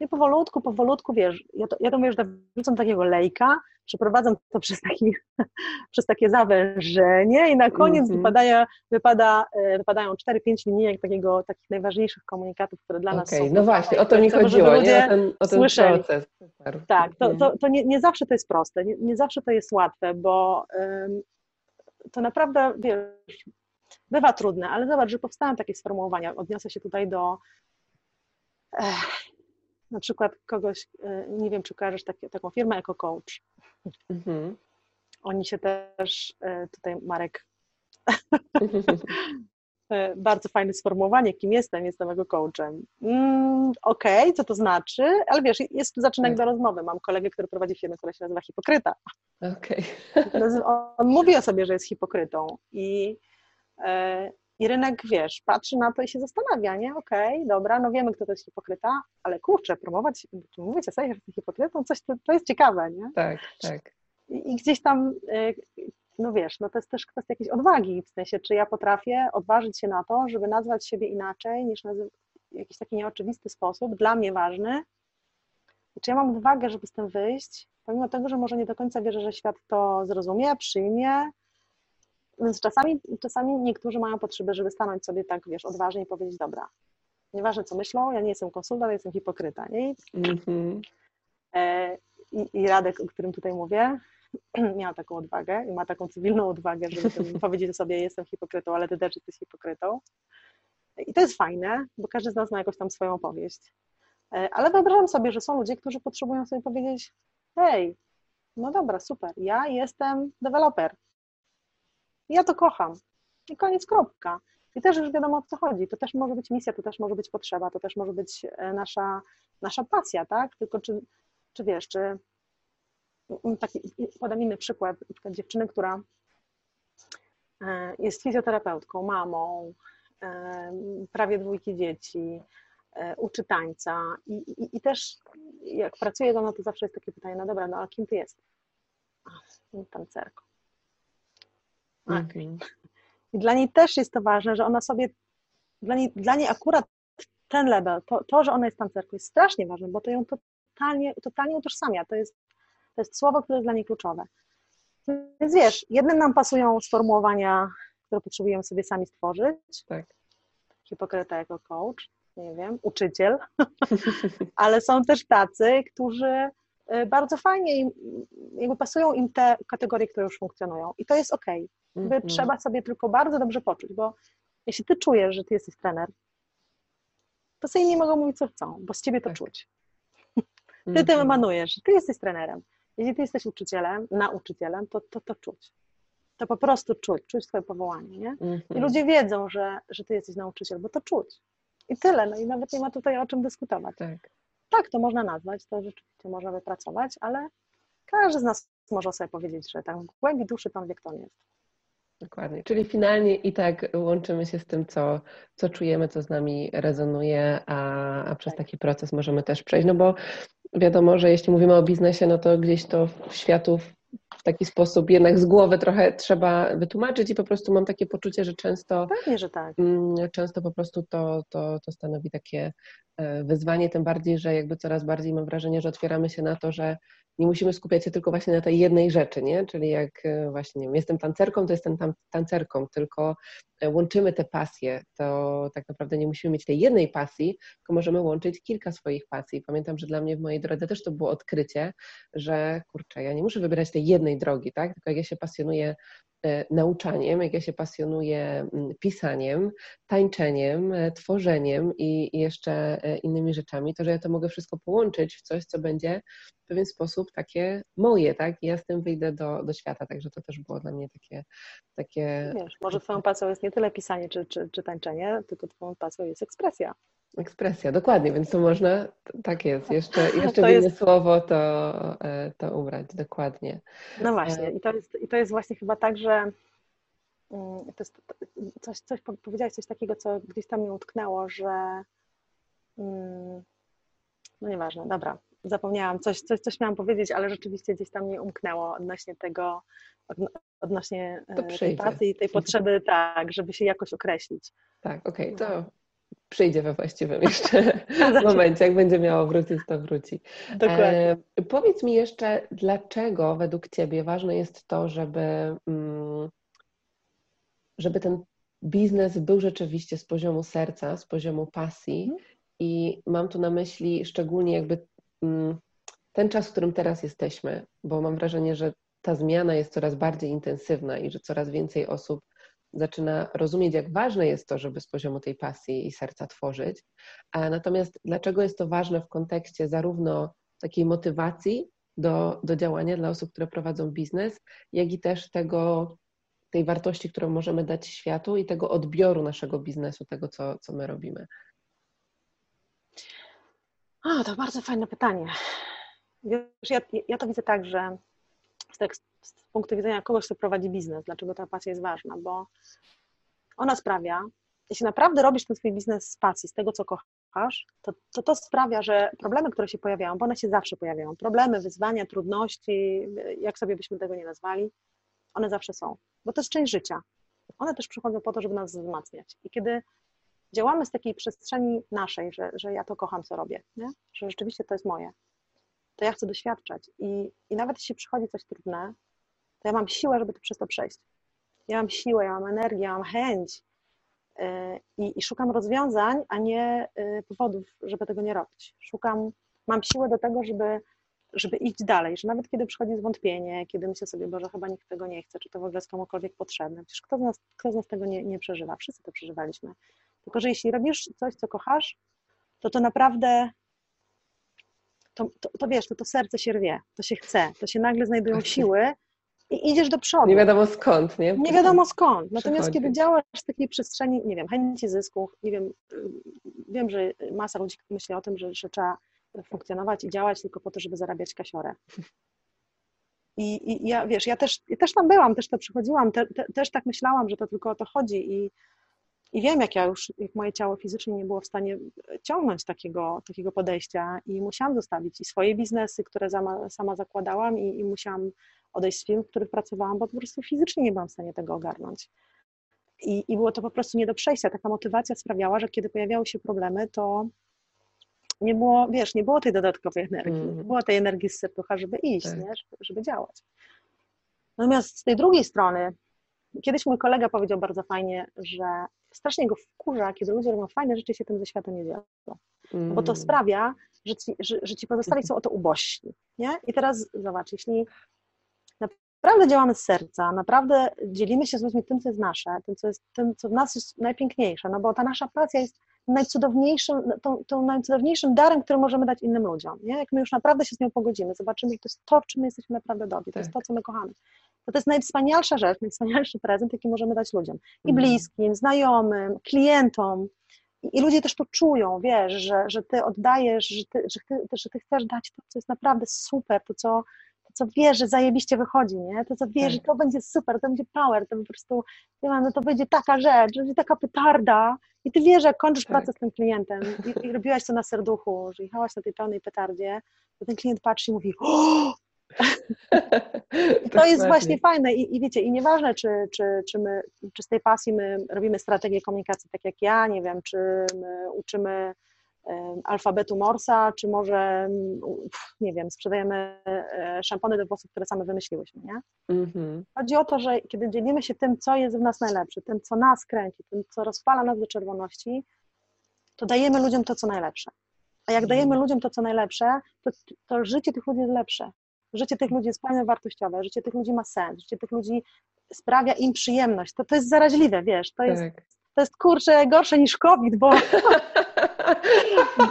I powolutku, powolutku, wiesz, ja to, ja to mówię, że wrzucam takiego lejka, przeprowadzam to przez, taki, przez takie zawężenie i na koniec mm -hmm. wypadają, wypada, e, wypadają 4-5 linijek takiego, takich najważniejszych komunikatów, które dla nas okay. są. No właśnie, o to mi chodziło, nie? O ten, o ten proces. Super. Tak, to, to, to nie, nie zawsze to jest proste, nie, nie zawsze to jest łatwe, bo to naprawdę, wiesz, bywa trudne, ale zobacz, że powstają takie sformułowania. Odniosę się tutaj do eh, na przykład kogoś, e, nie wiem, czy kojarzysz takie, taką firmę jako coach. Mhm. Oni się też, e, tutaj Marek, bardzo fajne sformułowanie, kim jestem, jestem jego coachem. Mm, Okej, okay, co to znaczy? Ale wiesz, jest tu zaczynek tak. do rozmowy. Mam kolegę, który prowadzi firmę, która się nazywa Hipokryta. Okay. On mówi o sobie, że jest hipokrytą i, e, i rynek, wiesz, patrzy na to i się zastanawia, nie? Okej, okay, dobra, no wiemy, kto to jest hipokryta, ale kurczę, promować, mówić o sobie, że jest hipokrytą, coś, to, to jest ciekawe, nie? Tak, tak. I, I, gdzieś tam, e, no wiesz, no to jest też kwestia jakiejś odwagi, w sensie, czy ja potrafię odważyć się na to, żeby nazwać siebie inaczej, niż nazy- w jakiś taki nieoczywisty sposób, dla mnie ważny, czy ja mam odwagę, żeby z tym wyjść, pomimo tego, że może nie do końca wierzę, że świat to zrozumie, przyjmie, więc czasami, czasami niektórzy mają potrzebę, żeby stanąć sobie tak, wiesz, odważnie i powiedzieć, dobra, nieważne co myślą, ja nie jestem konsultant, jestem hipokryta, nie? Mm-hmm. I, I Radek, o którym tutaj mówię, miał taką odwagę i ma taką cywilną odwagę, żeby powiedzieć sobie, jestem hipokrytą, ale ty też jesteś hipokrytą. I to jest fajne, bo każdy z nas ma jakąś tam swoją opowieść. E, ale wyobrażam sobie, że są ludzie, którzy potrzebują sobie powiedzieć, hej, no dobra, super, ja jestem deweloper. Ja to kocham. I koniec, kropka. I też już wiadomo o co chodzi. To też może być misja, to też może być potrzeba, to też może być e, nasza, nasza pasja, tak? Tylko czy, czy wiesz, czy taki, podam inny przykład, na przykład dziewczyny, która e, jest fizjoterapeutką, mamą, e, prawie dwójki dzieci, e, uczy tańca i, i, i też jak pracuje no to zawsze jest takie pytanie, no dobra, no ale kim ty jesteś? Tancerką. Okay. I dla niej też jest to ważne, że ona sobie, dla niej, dla niej akurat ten level, to, to, że ona jest tancerką jest strasznie ważne, bo to ją totalnie, totalnie utożsamia. To jest, to jest słowo, które jest dla niej kluczowe. Więc wiesz, jednym nam pasują sformułowania, które potrzebujemy sobie sami stworzyć. Tak. Hipokryta jako coach, nie wiem, uczyciel, ale są też tacy, którzy y, bardzo fajnie jakby pasują im te kategorie, które już funkcjonują. I to jest ok. Mm -hmm. Trzeba sobie tylko bardzo dobrze poczuć, bo jeśli ty czujesz, że ty jesteś trener, to sobie nie mogą mówić, co chcą, bo z ciebie to tak. czuć. Ty tym mhm. emanujesz, ty jesteś trenerem. Jeśli ty jesteś uczycielem, nauczycielem, to, to to czuć. To po prostu czuć, czuć twoje powołanie, nie? I mhm. ludzie wiedzą, że, że ty jesteś nauczyciel, bo to czuć. I tyle, no i nawet nie ma tutaj o czym dyskutować. Tak. tak, to można nazwać, to rzeczywiście można wypracować, ale każdy z nas może sobie powiedzieć, że tam w głębi duszy on wie, kto on jest. Dokładnie. Czyli finalnie i tak łączymy się z tym, co, co czujemy, co z nami rezonuje, a, a przez tak. taki proces możemy też przejść. No bo wiadomo, że jeśli mówimy o biznesie, no to gdzieś to światów w taki sposób jednak z głowy trochę trzeba wytłumaczyć i po prostu mam takie poczucie, że często Pewnie, że tak. Mm, często po prostu to, to, to stanowi takie e, wyzwanie, tym bardziej, że jakby coraz bardziej mam wrażenie, że otwieramy się na to, że nie musimy skupiać się tylko właśnie na tej jednej rzeczy, nie? Czyli jak e, właśnie, nie wiem, jestem tancerką, to jestem tam tancerką, tylko e, łączymy te pasje, to tak naprawdę nie musimy mieć tej jednej pasji, tylko możemy łączyć kilka swoich pasji. Pamiętam, że dla mnie w mojej drodze też to było odkrycie, że kurczę, ja nie muszę wybierać tej jednej drogi, tak? Tylko jak ja się pasjonuję nauczaniem, jak ja się pasjonuję mm, pisaniem, tańczeniem, e, tworzeniem i jeszcze e, innymi rzeczami, to że ja to mogę wszystko połączyć w coś, co będzie w pewien sposób takie moje, tak? I ja z tym wyjdę do, do świata, także to też było dla mnie takie... takie... Wiesz, może twoją pasją jest nie tyle pisanie czy, czy, czy tańczenie, tylko twoją pasją jest ekspresja. Ekspresja, dokładnie, więc to można, tak jest, jeszcze, jeszcze to jest... słowo to, e, to ubrać, dokładnie. No właśnie, e, i to jest, i to jest właśnie chyba tak, że mm, to jest coś, coś powiedziałeś coś takiego, co gdzieś tam mi utknęło, że mm, no nieważne, dobra, zapomniałam, coś, coś, coś miałam powiedzieć, ale rzeczywiście gdzieś tam mnie umknęło odnośnie tego, odnośnie e, tej pracy i tej potrzeby, tak, żeby się jakoś określić. Tak, okej, okay, to przyjdzie we właściwym jeszcze momencie. Jak będzie miało wrócić, to wróci. Dokładnie. E, powiedz mi jeszcze, dlaczego według Ciebie ważne jest to, żeby, mm, żeby ten biznes był rzeczywiście z poziomu serca, z poziomu pasji. Mhm. I mam tu na myśli szczególnie jakby mm, ten czas, w którym teraz jesteśmy, bo mam wrażenie, że ta zmiana jest coraz bardziej intensywna i że coraz więcej osób zaczyna rozumieć, jak ważne jest to, żeby z poziomu tej pasji i serca tworzyć. A natomiast dlaczego jest to ważne w kontekście zarówno takiej motywacji do, do działania dla osób, które prowadzą biznes, jak i też tego, tej wartości, którą możemy dać światu i tego odbioru naszego biznesu, tego, co, co my robimy? O, to bardzo fajne pytanie. Wiesz, ja, ja to widzę tak, że z z punktu widzenia kogoś, kto prowadzi biznes, dlaczego ta pasja jest ważna, bo ona sprawia, jeśli naprawdę robisz ten swój biznes z pasji, z tego, co kochasz, to, to to sprawia, że problemy, które się pojawiają, bo one się zawsze pojawiają, problemy, wyzwania, trudności, jak sobie byśmy tego nie nazwali, one zawsze są, bo to jest część życia. One też przychodzą po to, żeby nas wzmacniać. I kiedy działamy z takiej przestrzeni naszej, że, że ja to kocham, co robię, nie? że rzeczywiście to jest moje, to ja chcę doświadczać. I, I nawet jeśli przychodzi coś trudne, to ja mam siłę, żeby to przez to przejść. Ja mam siłę, ja mam energię, ja mam chęć y, i, i szukam rozwiązań, a nie y, powodów, żeby tego nie robić. Szukam, mam siłę do tego, żeby, żeby iść dalej, że nawet kiedy przychodzi zwątpienie, kiedy myślę sobie, że chyba nikt tego nie chce, czy to w ogóle jest komukolwiek potrzebne, przecież kto z nas, kto z nas tego nie, nie przeżywa, wszyscy to przeżywaliśmy. Tylko, że jeśli robisz coś, co kochasz, to to naprawdę to, to, to, wiesz, to to serce się rwie, to się chce, to się nagle znajdują siły i idziesz do przodu. Nie wiadomo skąd, nie? Nie wiadomo skąd. Natomiast kiedy działasz w takiej przestrzeni, nie wiem, chęci zysku, nie wiem, wiem, że masa ludzi myśli o tym, że, że trzeba funkcjonować i działać tylko po to, żeby zarabiać kasiorę. I, i ja, wiesz, ja też, ja też tam byłam, też to przychodziłam, te, te, też tak myślałam, że to tylko o to chodzi i, i wiem, jak ja już, jak moje ciało fizycznie nie było w stanie ciągnąć takiego, takiego podejścia i musiałam zostawić i swoje biznesy, które sama, sama zakładałam i, i musiałam odejść z firm, w których pracowałam, bo po prostu fizycznie nie byłam w stanie tego ogarnąć. I, I było to po prostu nie do przejścia. Taka motywacja sprawiała, że kiedy pojawiały się problemy, to nie było, wiesz, nie było tej dodatkowej energii, mm. nie było tej energii z serducha, żeby iść, tak. nie? Żeby, żeby działać. Natomiast z tej drugiej strony, kiedyś mój kolega powiedział bardzo fajnie, że strasznie go wkurza, kiedy ludzie robią fajne rzeczy się tym ze świata nie dzielą. Mm. Bo to mm. sprawia, że ci, że, że ci pozostali są o to ubożsi. Nie? I teraz zobacz, jeśli naprawdę działamy z serca, naprawdę dzielimy się z ludźmi tym, co jest nasze, tym, co, jest, tym, co w nas jest najpiękniejsze, no bo ta nasza pasja jest najcudowniejszym, tą, tą najcudowniejszym darem, który możemy dać innym ludziom. Nie? Jak my już naprawdę się z nią pogodzimy, zobaczymy, że to jest to, w czym my jesteśmy naprawdę dobrzy, to jest to, co my kochamy. To, to jest najwspanialsza rzecz, najwspanialszy prezent, jaki możemy dać ludziom. I mhm. bliskim, znajomym, klientom. I, ludzie też to czują, wiesz, że, że ty oddajesz, że ty, że, ty, że ty chcesz dać to, co jest naprawdę super, to, co, co wiesz, że zajebiście wychodzi, nie? To, co wiesz, tak. że to będzie super, to będzie power, to po prostu, nie wiem, no to będzie taka rzecz, będzie taka petarda i ty wiesz, że kończysz tak. pracę z tym klientem i, i robiłaś to na serduchu, że jechałaś na tej pełnej petardzie, to ten klient patrzy i mówi o! to jest właśnie fajne I, i wiecie, i nieważne, czy, czy, czy, my, czy z tej pasji my robimy strategię komunikacji tak jak ja, nie wiem, czy my uczymy alfabetu Morsa, czy może, nie wiem, sprzedajemy e, szampony do włosów, które same wymyśliłyśmy, nie? Mm-hmm. Chodzi o to, że kiedy dzielimy się tym, co jest w nas najlepsze, tym, co nas kręci, tym, co rozpala nas do czerwoności, to dajemy ludziom to, co najlepsze. A jak dajemy mhm. ludziom to, co najlepsze, to, to życie tych ludzi jest lepsze. Życie tych ludzi jest fajne, wartościowe, życie tych ludzi ma sens, życie tych ludzi sprawia im przyjemność. To, to jest zaraźliwe, wiesz, to jest, tak. to jest kurczę gorsze niż COVID, bo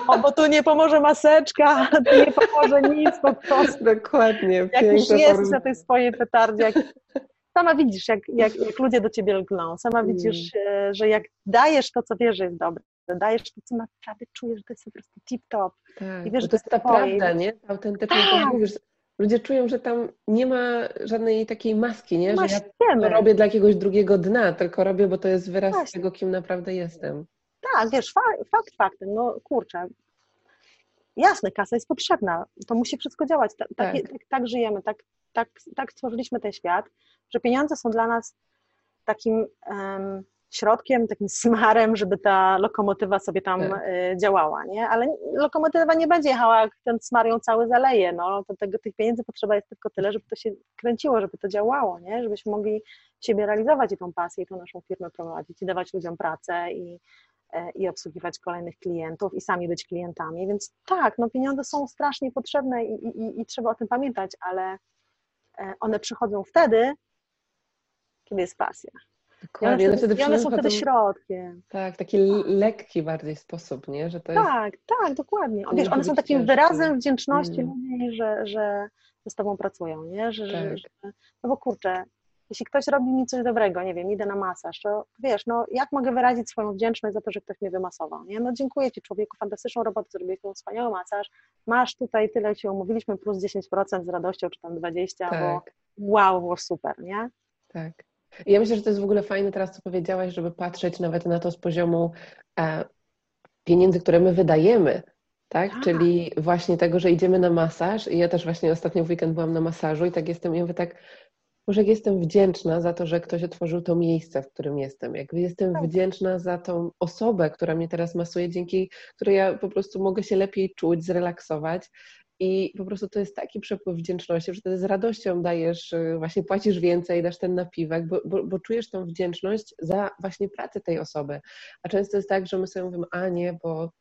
O, bo tu nie pomoże maseczka, tu nie pomoże nic po prostu. Dokładnie. Jak już jesteś na tej swojej petardzie, jak... sama widzisz, jak, jak, jak ludzie do ciebie lgną, sama mm. widzisz, mm. że jak dajesz to, co wiesz, że jest dobre, dajesz to, co naprawdę czujesz, że to jest po prostu tip-top. Tak, I wiesz, że to, jest ta prawda, nie? Autentycznie tak. mówisz. Ludzie czują, że tam nie ma żadnej takiej maski, nie? że ja to robię dla jakiegoś drugiego dna, tylko robię, bo to jest wyraz Właśnie. tego, kim naprawdę jestem. Tak, wiesz, fakt faktem, no kurczę, jasne, kasa jest potrzebna, to musi wszystko działać, tak, tak. tak, tak żyjemy, tak, tak, tak stworzyliśmy ten świat, że pieniądze są dla nas takim um, środkiem, takim smarem, żeby ta lokomotywa sobie tam tak. y, działała, nie? Ale lokomotywa nie będzie jechała, jak ten smar ją cały zaleje, no, to tego, tych pieniędzy potrzeba jest tylko tyle, żeby to się kręciło, żeby to działało, nie? Żebyśmy mogli siebie realizować i tą pasję, i tą naszą firmę prowadzić, i dawać ludziom pracę, i, i obsługiwać kolejnych klientów i sami być klientami. Więc tak, no pieniądze są strasznie potrzebne i, i, i trzeba o tym pamiętać, ale e, one przychodzą wtedy, kiedy jest pasja. Dokładnie. I one, wtedy, i one są wtedy środkiem. Tak, taki lekki bardziej sposób, nie? Że to jest... Tak, tak, dokładnie. Wiesz, one są takim wyrazem wdzięczności mm. ludzi, że, że z tobą pracują, nie? Że, tak. że, no bo kurczę, jeśli ktoś robi mi coś dobrego, nie wiem, idę na masaż, to wiesz, no jak mogę wyrazić swoją wdzięczność za to, że ktoś mnie wymasował, nie? No dziękuję Ci człowieku, fantastyczną robotę zrobiłeś, tą wspaniały masaż, masz tutaj tyle, się umówiliśmy, plus 10% z radością, czy tam 20%, tak. bo wow, było super, nie? Tak. I ja myślę, że to jest w ogóle fajne teraz, co powiedziałaś, żeby patrzeć nawet na to z poziomu e, pieniędzy, które my wydajemy, tak? tak? Czyli właśnie tego, że idziemy na masaż i ja też właśnie ostatnio w weekend byłam na masażu i tak jestem, ja mówię tak, może jak jestem wdzięczna za to, że ktoś otworzył to miejsce, w którym jestem. Jak jestem tak. wdzięczna za tą osobę, która mnie teraz masuje, dzięki której ja po prostu mogę się lepiej czuć, zrelaksować. I po prostu to jest taki przepływ wdzięczności, że wtedy z radością dajesz, y, właśnie płacisz więcej, dasz ten napiwek, bo, bo, bo, czujesz tą wdzięczność za właśnie pracę tej osoby. A często jest tak, że my sobie mówimy, a nie, bo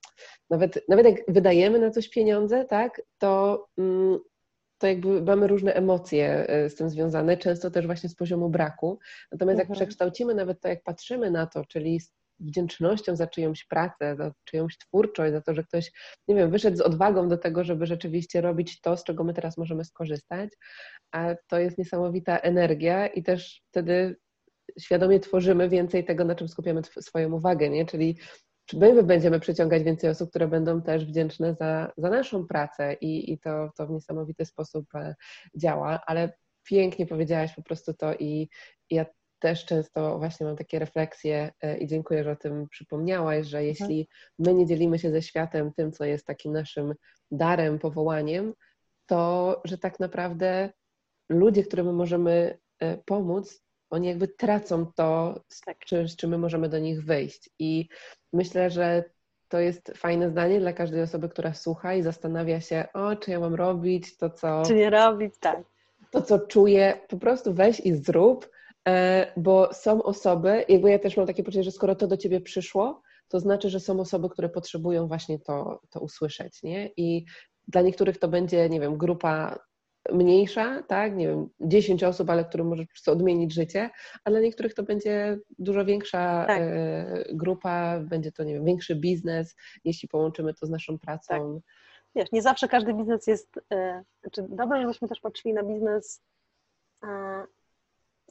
nawet, nawet jak wydajemy na coś pieniądze, tak, to mm, to jakby mamy różne emocje e, z tym związane, często też właśnie z poziomu braku. Natomiast jak mhm. przekształcimy nawet to, jak patrzymy na to, czyli z wdzięcznością za czyjąś pracę, za czyjąś twórczość, za to, że ktoś, nie wiem, wyszedł z odwagą do tego, żeby rzeczywiście robić to, z czego my teraz możemy skorzystać, a to jest niesamowita energia i też wtedy świadomie tworzymy więcej tego, na czym skupiamy swoją uwagę, nie? Czyli czy my będziemy przyciągać więcej osób, które będą też wdzięczne za, za naszą pracę i, i to, to w niesamowity sposób e, działa, ale pięknie powiedziałaś po prostu to i ja też często właśnie mam takie refleksje e, i dziękuję, że o tym przypomniałaś, że mhm. jeśli my nie dzielimy się ze światem tym, co jest takim naszym darem, powołaniem, to że tak naprawdę ludzie, którym my możemy e, pomóc, oni jakby tracą to, z, tak. czy, z czym my możemy do nich wyjść. I myślę, że to jest fajne zdanie dla każdej osoby, która słucha i zastanawia się, o, czy ja mam robić to, co. Czy nie robić, tak. To, co czuję, po prostu weź i zrób, e, bo są osoby, jakby ja też mam takie poczucie, że skoro to do ciebie przyszło, to znaczy, że są osoby, które potrzebują właśnie to, to usłyszeć, nie? I dla niektórych to będzie, nie wiem, grupa mniejsza, tak, nie wiem, 10 osób, ale którym może po prostu odmienić życie, a dla niektórych to będzie dużo większa tak. E, grupa, będzie to, nie wiem, większy biznes, jeśli połączymy to z naszą pracą. Tak. Wiesz, nie zawsze każdy biznes jest, e, znaczy dobrze, żebyśmy też patrzyli na biznes e,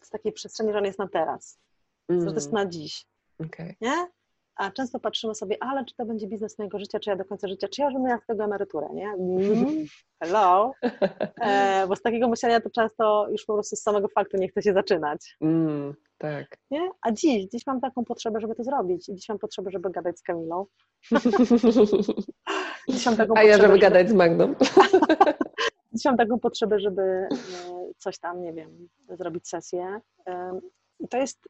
z takiej przestrzeni, że on jest na teraz, mm. że to jest na dziś. Okay. Nie? A często patrzymy sobie, ale czy to będzie biznes mojego życia, czy ja do końca życia, czy ja już będę miała z tego emeryturę, nie? Mm, hello! E, bo z takiego myślenia to często już po prostu z samego faktu nie chce się zaczynać. Mm, tak. Nie? A dziś, dziś mam taką potrzebę, żeby to zrobić. I dziś mam potrzebę, żeby gadać z Kamilą. dziś mam taką a ja, żeby, żeby gadać z Magdą. dziś mam taką potrzebę, żeby e, coś tam, nie wiem, zrobić sesję. I to jest,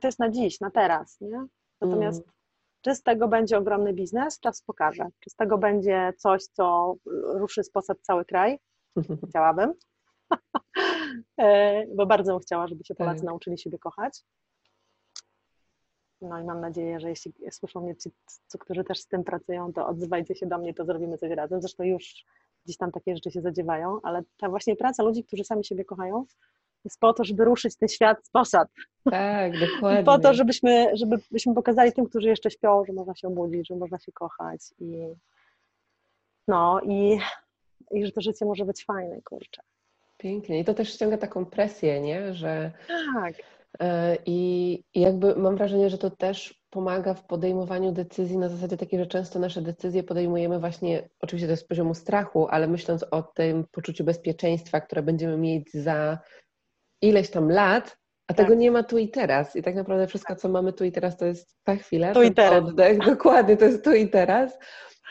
to jest na dziś, na teraz, nie? Natomiast mm. czy z tego będzie ogromny biznes, czas pokaże. Czy z tego będzie coś, co ruszy z posad cały kraj? Chciałabym. E, bo bardzo bym chciała, żeby się Polacy tak. nauczyli siebie kochać. No i mam nadzieję, że jeśli słyszą mnie ci, którzy też z tym pracują, to odzywajcie się do mnie, to zrobimy coś razem. Zresztą już gdzieś tam takie rzeczy się zadziewają, ale ta właśnie praca ludzi, którzy sami siebie kochają, jest po to, żeby ruszyć ten świat z posad. Tak, dokładnie. po to, żebyśmy, żebyśmy pokazali tym, którzy jeszcze śpią, że można się obudzić, że można się kochać i no i, i że to życie może być fajne, kurczę. Pięknie. I to też ściąga taką presję, nie? Że tak. E, I jakby mam wrażenie, że to też pomaga w podejmowaniu decyzji na zasadzie takiej, że często nasze decyzje podejmujemy właśnie, oczywiście to jest z poziomu strachu, ale myśląc o tym poczuciu bezpieczeństwa, które będziemy mieć za ileś tam lat, a tak. tego nie ma tu i teraz. I tak naprawdę wszystko, co mamy tu i teraz, to jest ta chwila, tu i teraz. oddech, dokładnie, to jest tu i teraz.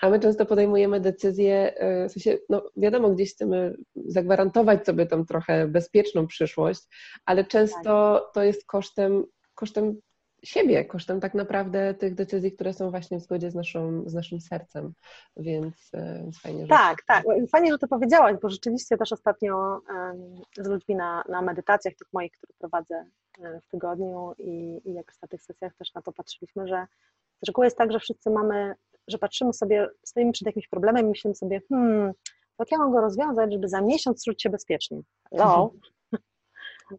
A my często podejmujemy decyzje, e, w sensie, no wiadomo, gdzieś chcemy zagwarantować sobie tą trochę bezpieczną przyszłość, ale często tak. to jest kosztem, kosztem siebie, kosztem tak naprawdę tych decyzji, które są właśnie w zgodzie z, naszą, z naszym sercem, więc, e, więc fajnie, że... Tak, tak, fajnie, że to powiedziałaś, bo rzeczywiście też ostatnio z ludźmi na, na medytacjach tych moich, które prowadzę e, w tygodniu i, i jak na tych sesjach też na to patrzyliśmy, że z reguły jest tak, że wszyscy mamy, że patrzymy sobie, stoimy przed jakimś problemem i myślimy sobie, hmm, jak ja mam go rozwiązać, żeby za miesiąc czuć się bezpiecznie? Hello?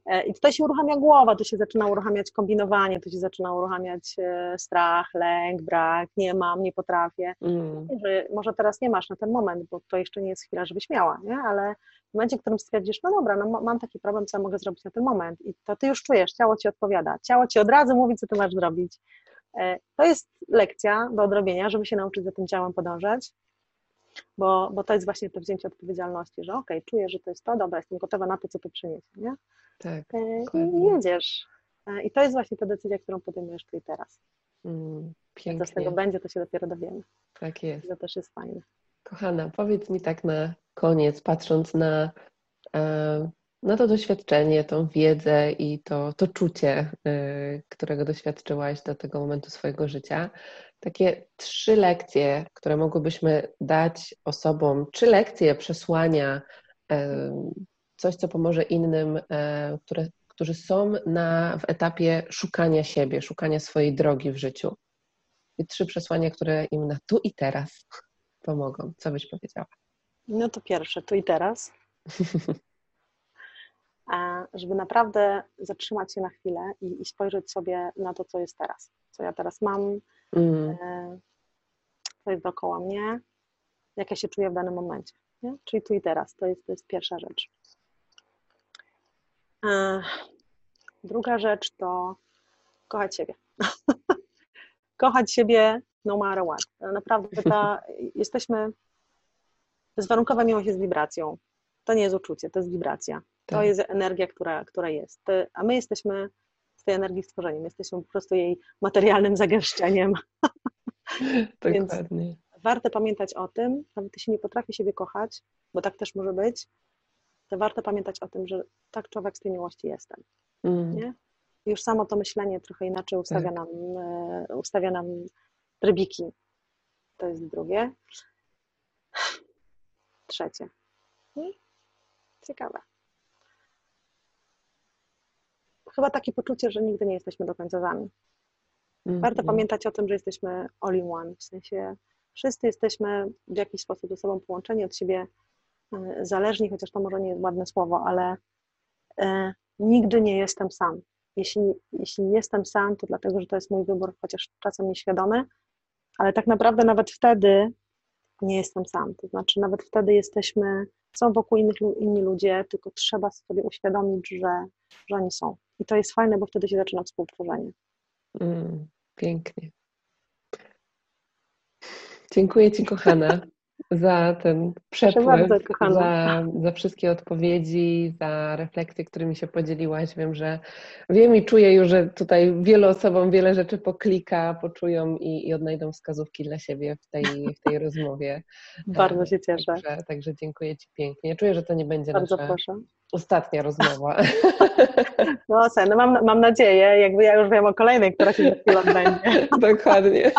E, I tutaj się uruchamia głowa, tu się zaczyna uruchamiać kombinowanie, tu się zaczyna uruchamiać e, strach, lęk, brak, nie mam, nie potrafię. Mm. Że może teraz nie masz na ten moment, bo to jeszcze nie jest chwila, żebyś miała, nie? ale w momencie, w którym stwierdzisz, no dobra, no mam taki problem, co ja mogę zrobić na ten moment i to ty już czujesz, ciało ci odpowiada, ciało ci od razu mówi, co ty masz zrobić. E, to jest lekcja do odrobienia, żeby się nauczyć za tym ciałem podążać, bo, bo to jest właśnie to wzięcie odpowiedzialności, że okej, okay, czuję, że to jest to, dobra, jestem gotowa na to, co to przyniesie, nie? Tak, e, I jedziesz. E, I to jest właśnie ta decyzja, którą podejmujesz tu i teraz. Mm, pięknie. Co z tego będzie, to się dopiero dowiemy. Tak jest. To też jest fajne. Kochana, powiedz mi tak na koniec, patrząc na, e, na to doświadczenie, tą wiedzę i to, to czucie, którego doświadczyłaś do tego momentu swojego życia, takie trzy lekcje, które mogłybyśmy dać osobom, trzy lekcje przesłania coś, co pomoże innym, e, które, którzy są na, w etapie szukania siebie, szukania swojej drogi w życiu. I trzy przesłania, które im na tu i teraz pomogą. Co byś powiedziała? No to pierwsze, tu i teraz. A żeby naprawdę zatrzymać się na chwilę i, i, spojrzeć sobie na to, co jest teraz. Co ja teraz mam, mm. e, co jest dookoła mnie, jak ja się czuję w danym momencie. Nie? Czyli tu i teraz. To jest, to jest pierwsza rzecz. Druga rzecz to kochać siebie. kochać siebie no matter what. Naprawdę ta, jesteśmy, bezwarunkowa miłość jest wibracją. To nie jest uczucie, to jest wibracja. To tak. jest energia, która, która jest. A my jesteśmy z tej energii stworzeniem. Jesteśmy po prostu jej materialnym zagęszczeniem. Dokładnie. Więc warto pamiętać o tym, nawet jeśli nie potrafi siebie kochać, bo tak też może być, to warto pamiętać o tym, że tak człowiek z tej miłości jestem. Mm. Nie? Już samo to myślenie trochę inaczej ustawia, tak. nam, e, ustawia nam rybiki. To jest drugie. Trzecie. Hmm? Ciekawe. Chyba takie poczucie, że nigdy nie jesteśmy do końca sami. Mm, Warto mm. pamiętać o tym, że jesteśmy all in one, w sensie wszyscy jesteśmy w jakiś sposób ze sobą połączeni, od siebie e, zależni, chociaż to może nie jest ładne słowo, ale e, nigdy nie jestem sam. Jeśli, jeśli jestem sam, to dlatego, że to jest mój wybór, chociaż czasem nieświadomy, ale tak naprawdę nawet wtedy nie jestem sam. To znaczy, nawet wtedy jesteśmy, są wokół innych, inni ludzie, tylko trzeba sobie uświadomić, że, że oni są. I to jest fajne, bo wtedy się zaczyna współtworzenie. Mm, pięknie. Dziękuję Ci, kochana, za ten przepływ, za, za wszystkie odpowiedzi, za refleksje, którymi się podzieliłaś. Wiem, że wiem i czuję już, że tutaj wielu osobom wiele rzeczy poklika, poczują i, i odnajdą wskazówki dla siebie w tej, w tej rozmowie. Bardzo się cieszę. Także, także dziękuję Ci pięknie. Czuję, że to nie będzie bardzo nasza proszę. ostatnia rozmowa. No, no mam, mam nadzieję, jakby ja już wiem o kolejnej, która się za chwilę odbędzie. Dokładnie.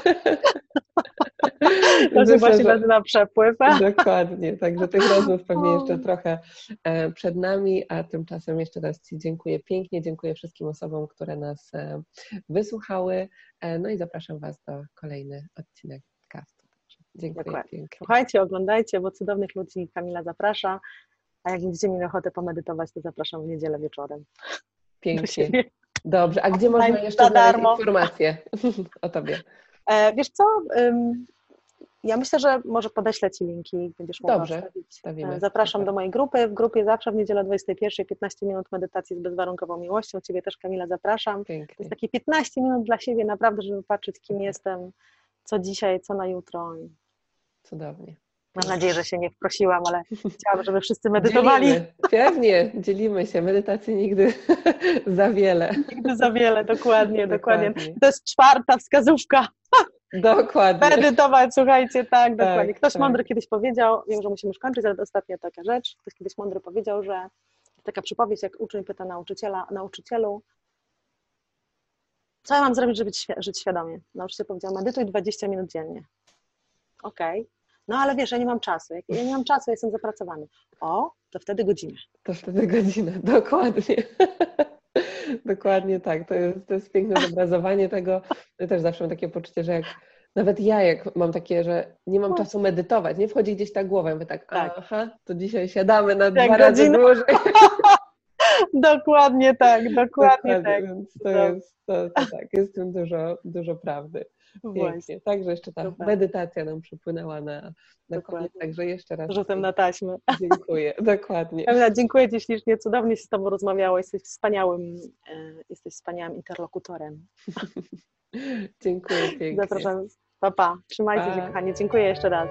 To się właśnie nazywa przepływ. Dokładnie, także tych rozmów pewnie jeszcze trochę e, przed nami, a tymczasem jeszcze raz Ci dziękuję pięknie, dziękuję wszystkim osobom, które nas e, wysłuchały, e, no i zapraszam Was do kolejny odcinek podcastu. Dziękuję Dokładnie. pięknie. Słuchajcie, oglądajcie, bo cudownych ludzi Kamila zaprasza, a jak będziecie mieli ochotę pomedytować, to zapraszam w niedzielę wieczorem. Pięknie. Dobrze, a gdzie można jeszcze znaleźć informacje o Tobie? Wiesz co, ja myślę, że może podeślę Ci linki, będziesz mogła Dobrze. E, zapraszam do mojej grupy. W grupie zawsze w niedzielę 21, 15 minut medytacji z bezwarunkową miłością. Ciebie też, Kamila, zapraszam. Pięknie. To jest takie 15 minut dla siebie, naprawdę, żeby patrzeć, kim jestem, co dzisiaj, co na jutro. Cudownie. Mam nadzieję, że się nie wprosiłam, ale chciałabym, żeby wszyscy medytowali. Dzielimy. Pewnie, dzielimy się. Medytacji nigdy za wiele. Nigdy za wiele, dokładnie, dokładnie. dokładnie. To jest czwarta wskazówka. Dokładnie. Medytować, słuchajcie, tak, tak dokładnie. Ktoś tak. mądry kiedyś powiedział, wiem, że musimy już kończyć, ale ostatnia taka rzecz, ktoś kiedyś mądry powiedział, że taka przypowieść, jak uczeń pyta nauczyciela, nauczycielu, co ja mam zrobić, żeby żyć świadomie? Nauczyciel powiedział, medytuj 20 minut dziennie. Okej. Okay. No ale wiesz, ja nie mam czasu. Jak ja nie mam czasu, ja jestem zapracowany. O, to wtedy godzinę. To wtedy godzinę, dokładnie. Dokładnie tak. To jest, to jest piękne zobrazowanie tego. Ja też zawsze mam takie poczucie, że jak nawet ja, jak mam takie, że nie mam czasu medytować, nie wchodzi gdzieś ta głowa, mówię tak, tak. aha, to dzisiaj siadamy na dwa razy dłużej. dokładnie tak, dokładnie, dokładnie tak. Więc to jest, to, to tak, jest w tym dużo, dużo prawdy. Pięknie. Także jeszcze ta Super. medytacja nam przypłynęła na, na koniec, także jeszcze raz. Rzutem na taśmę. Dziękuję, dokładnie. Kamila, dziękuję Ci ślicznie, cudownie się z Tobą rozmawiało, jesteś wspaniałym, e, jesteś wspaniałym interlokutorem. dziękuję pięknie. Zapraszam, papa, pa. trzymajcie pa. się kochani, dziękuję jeszcze raz.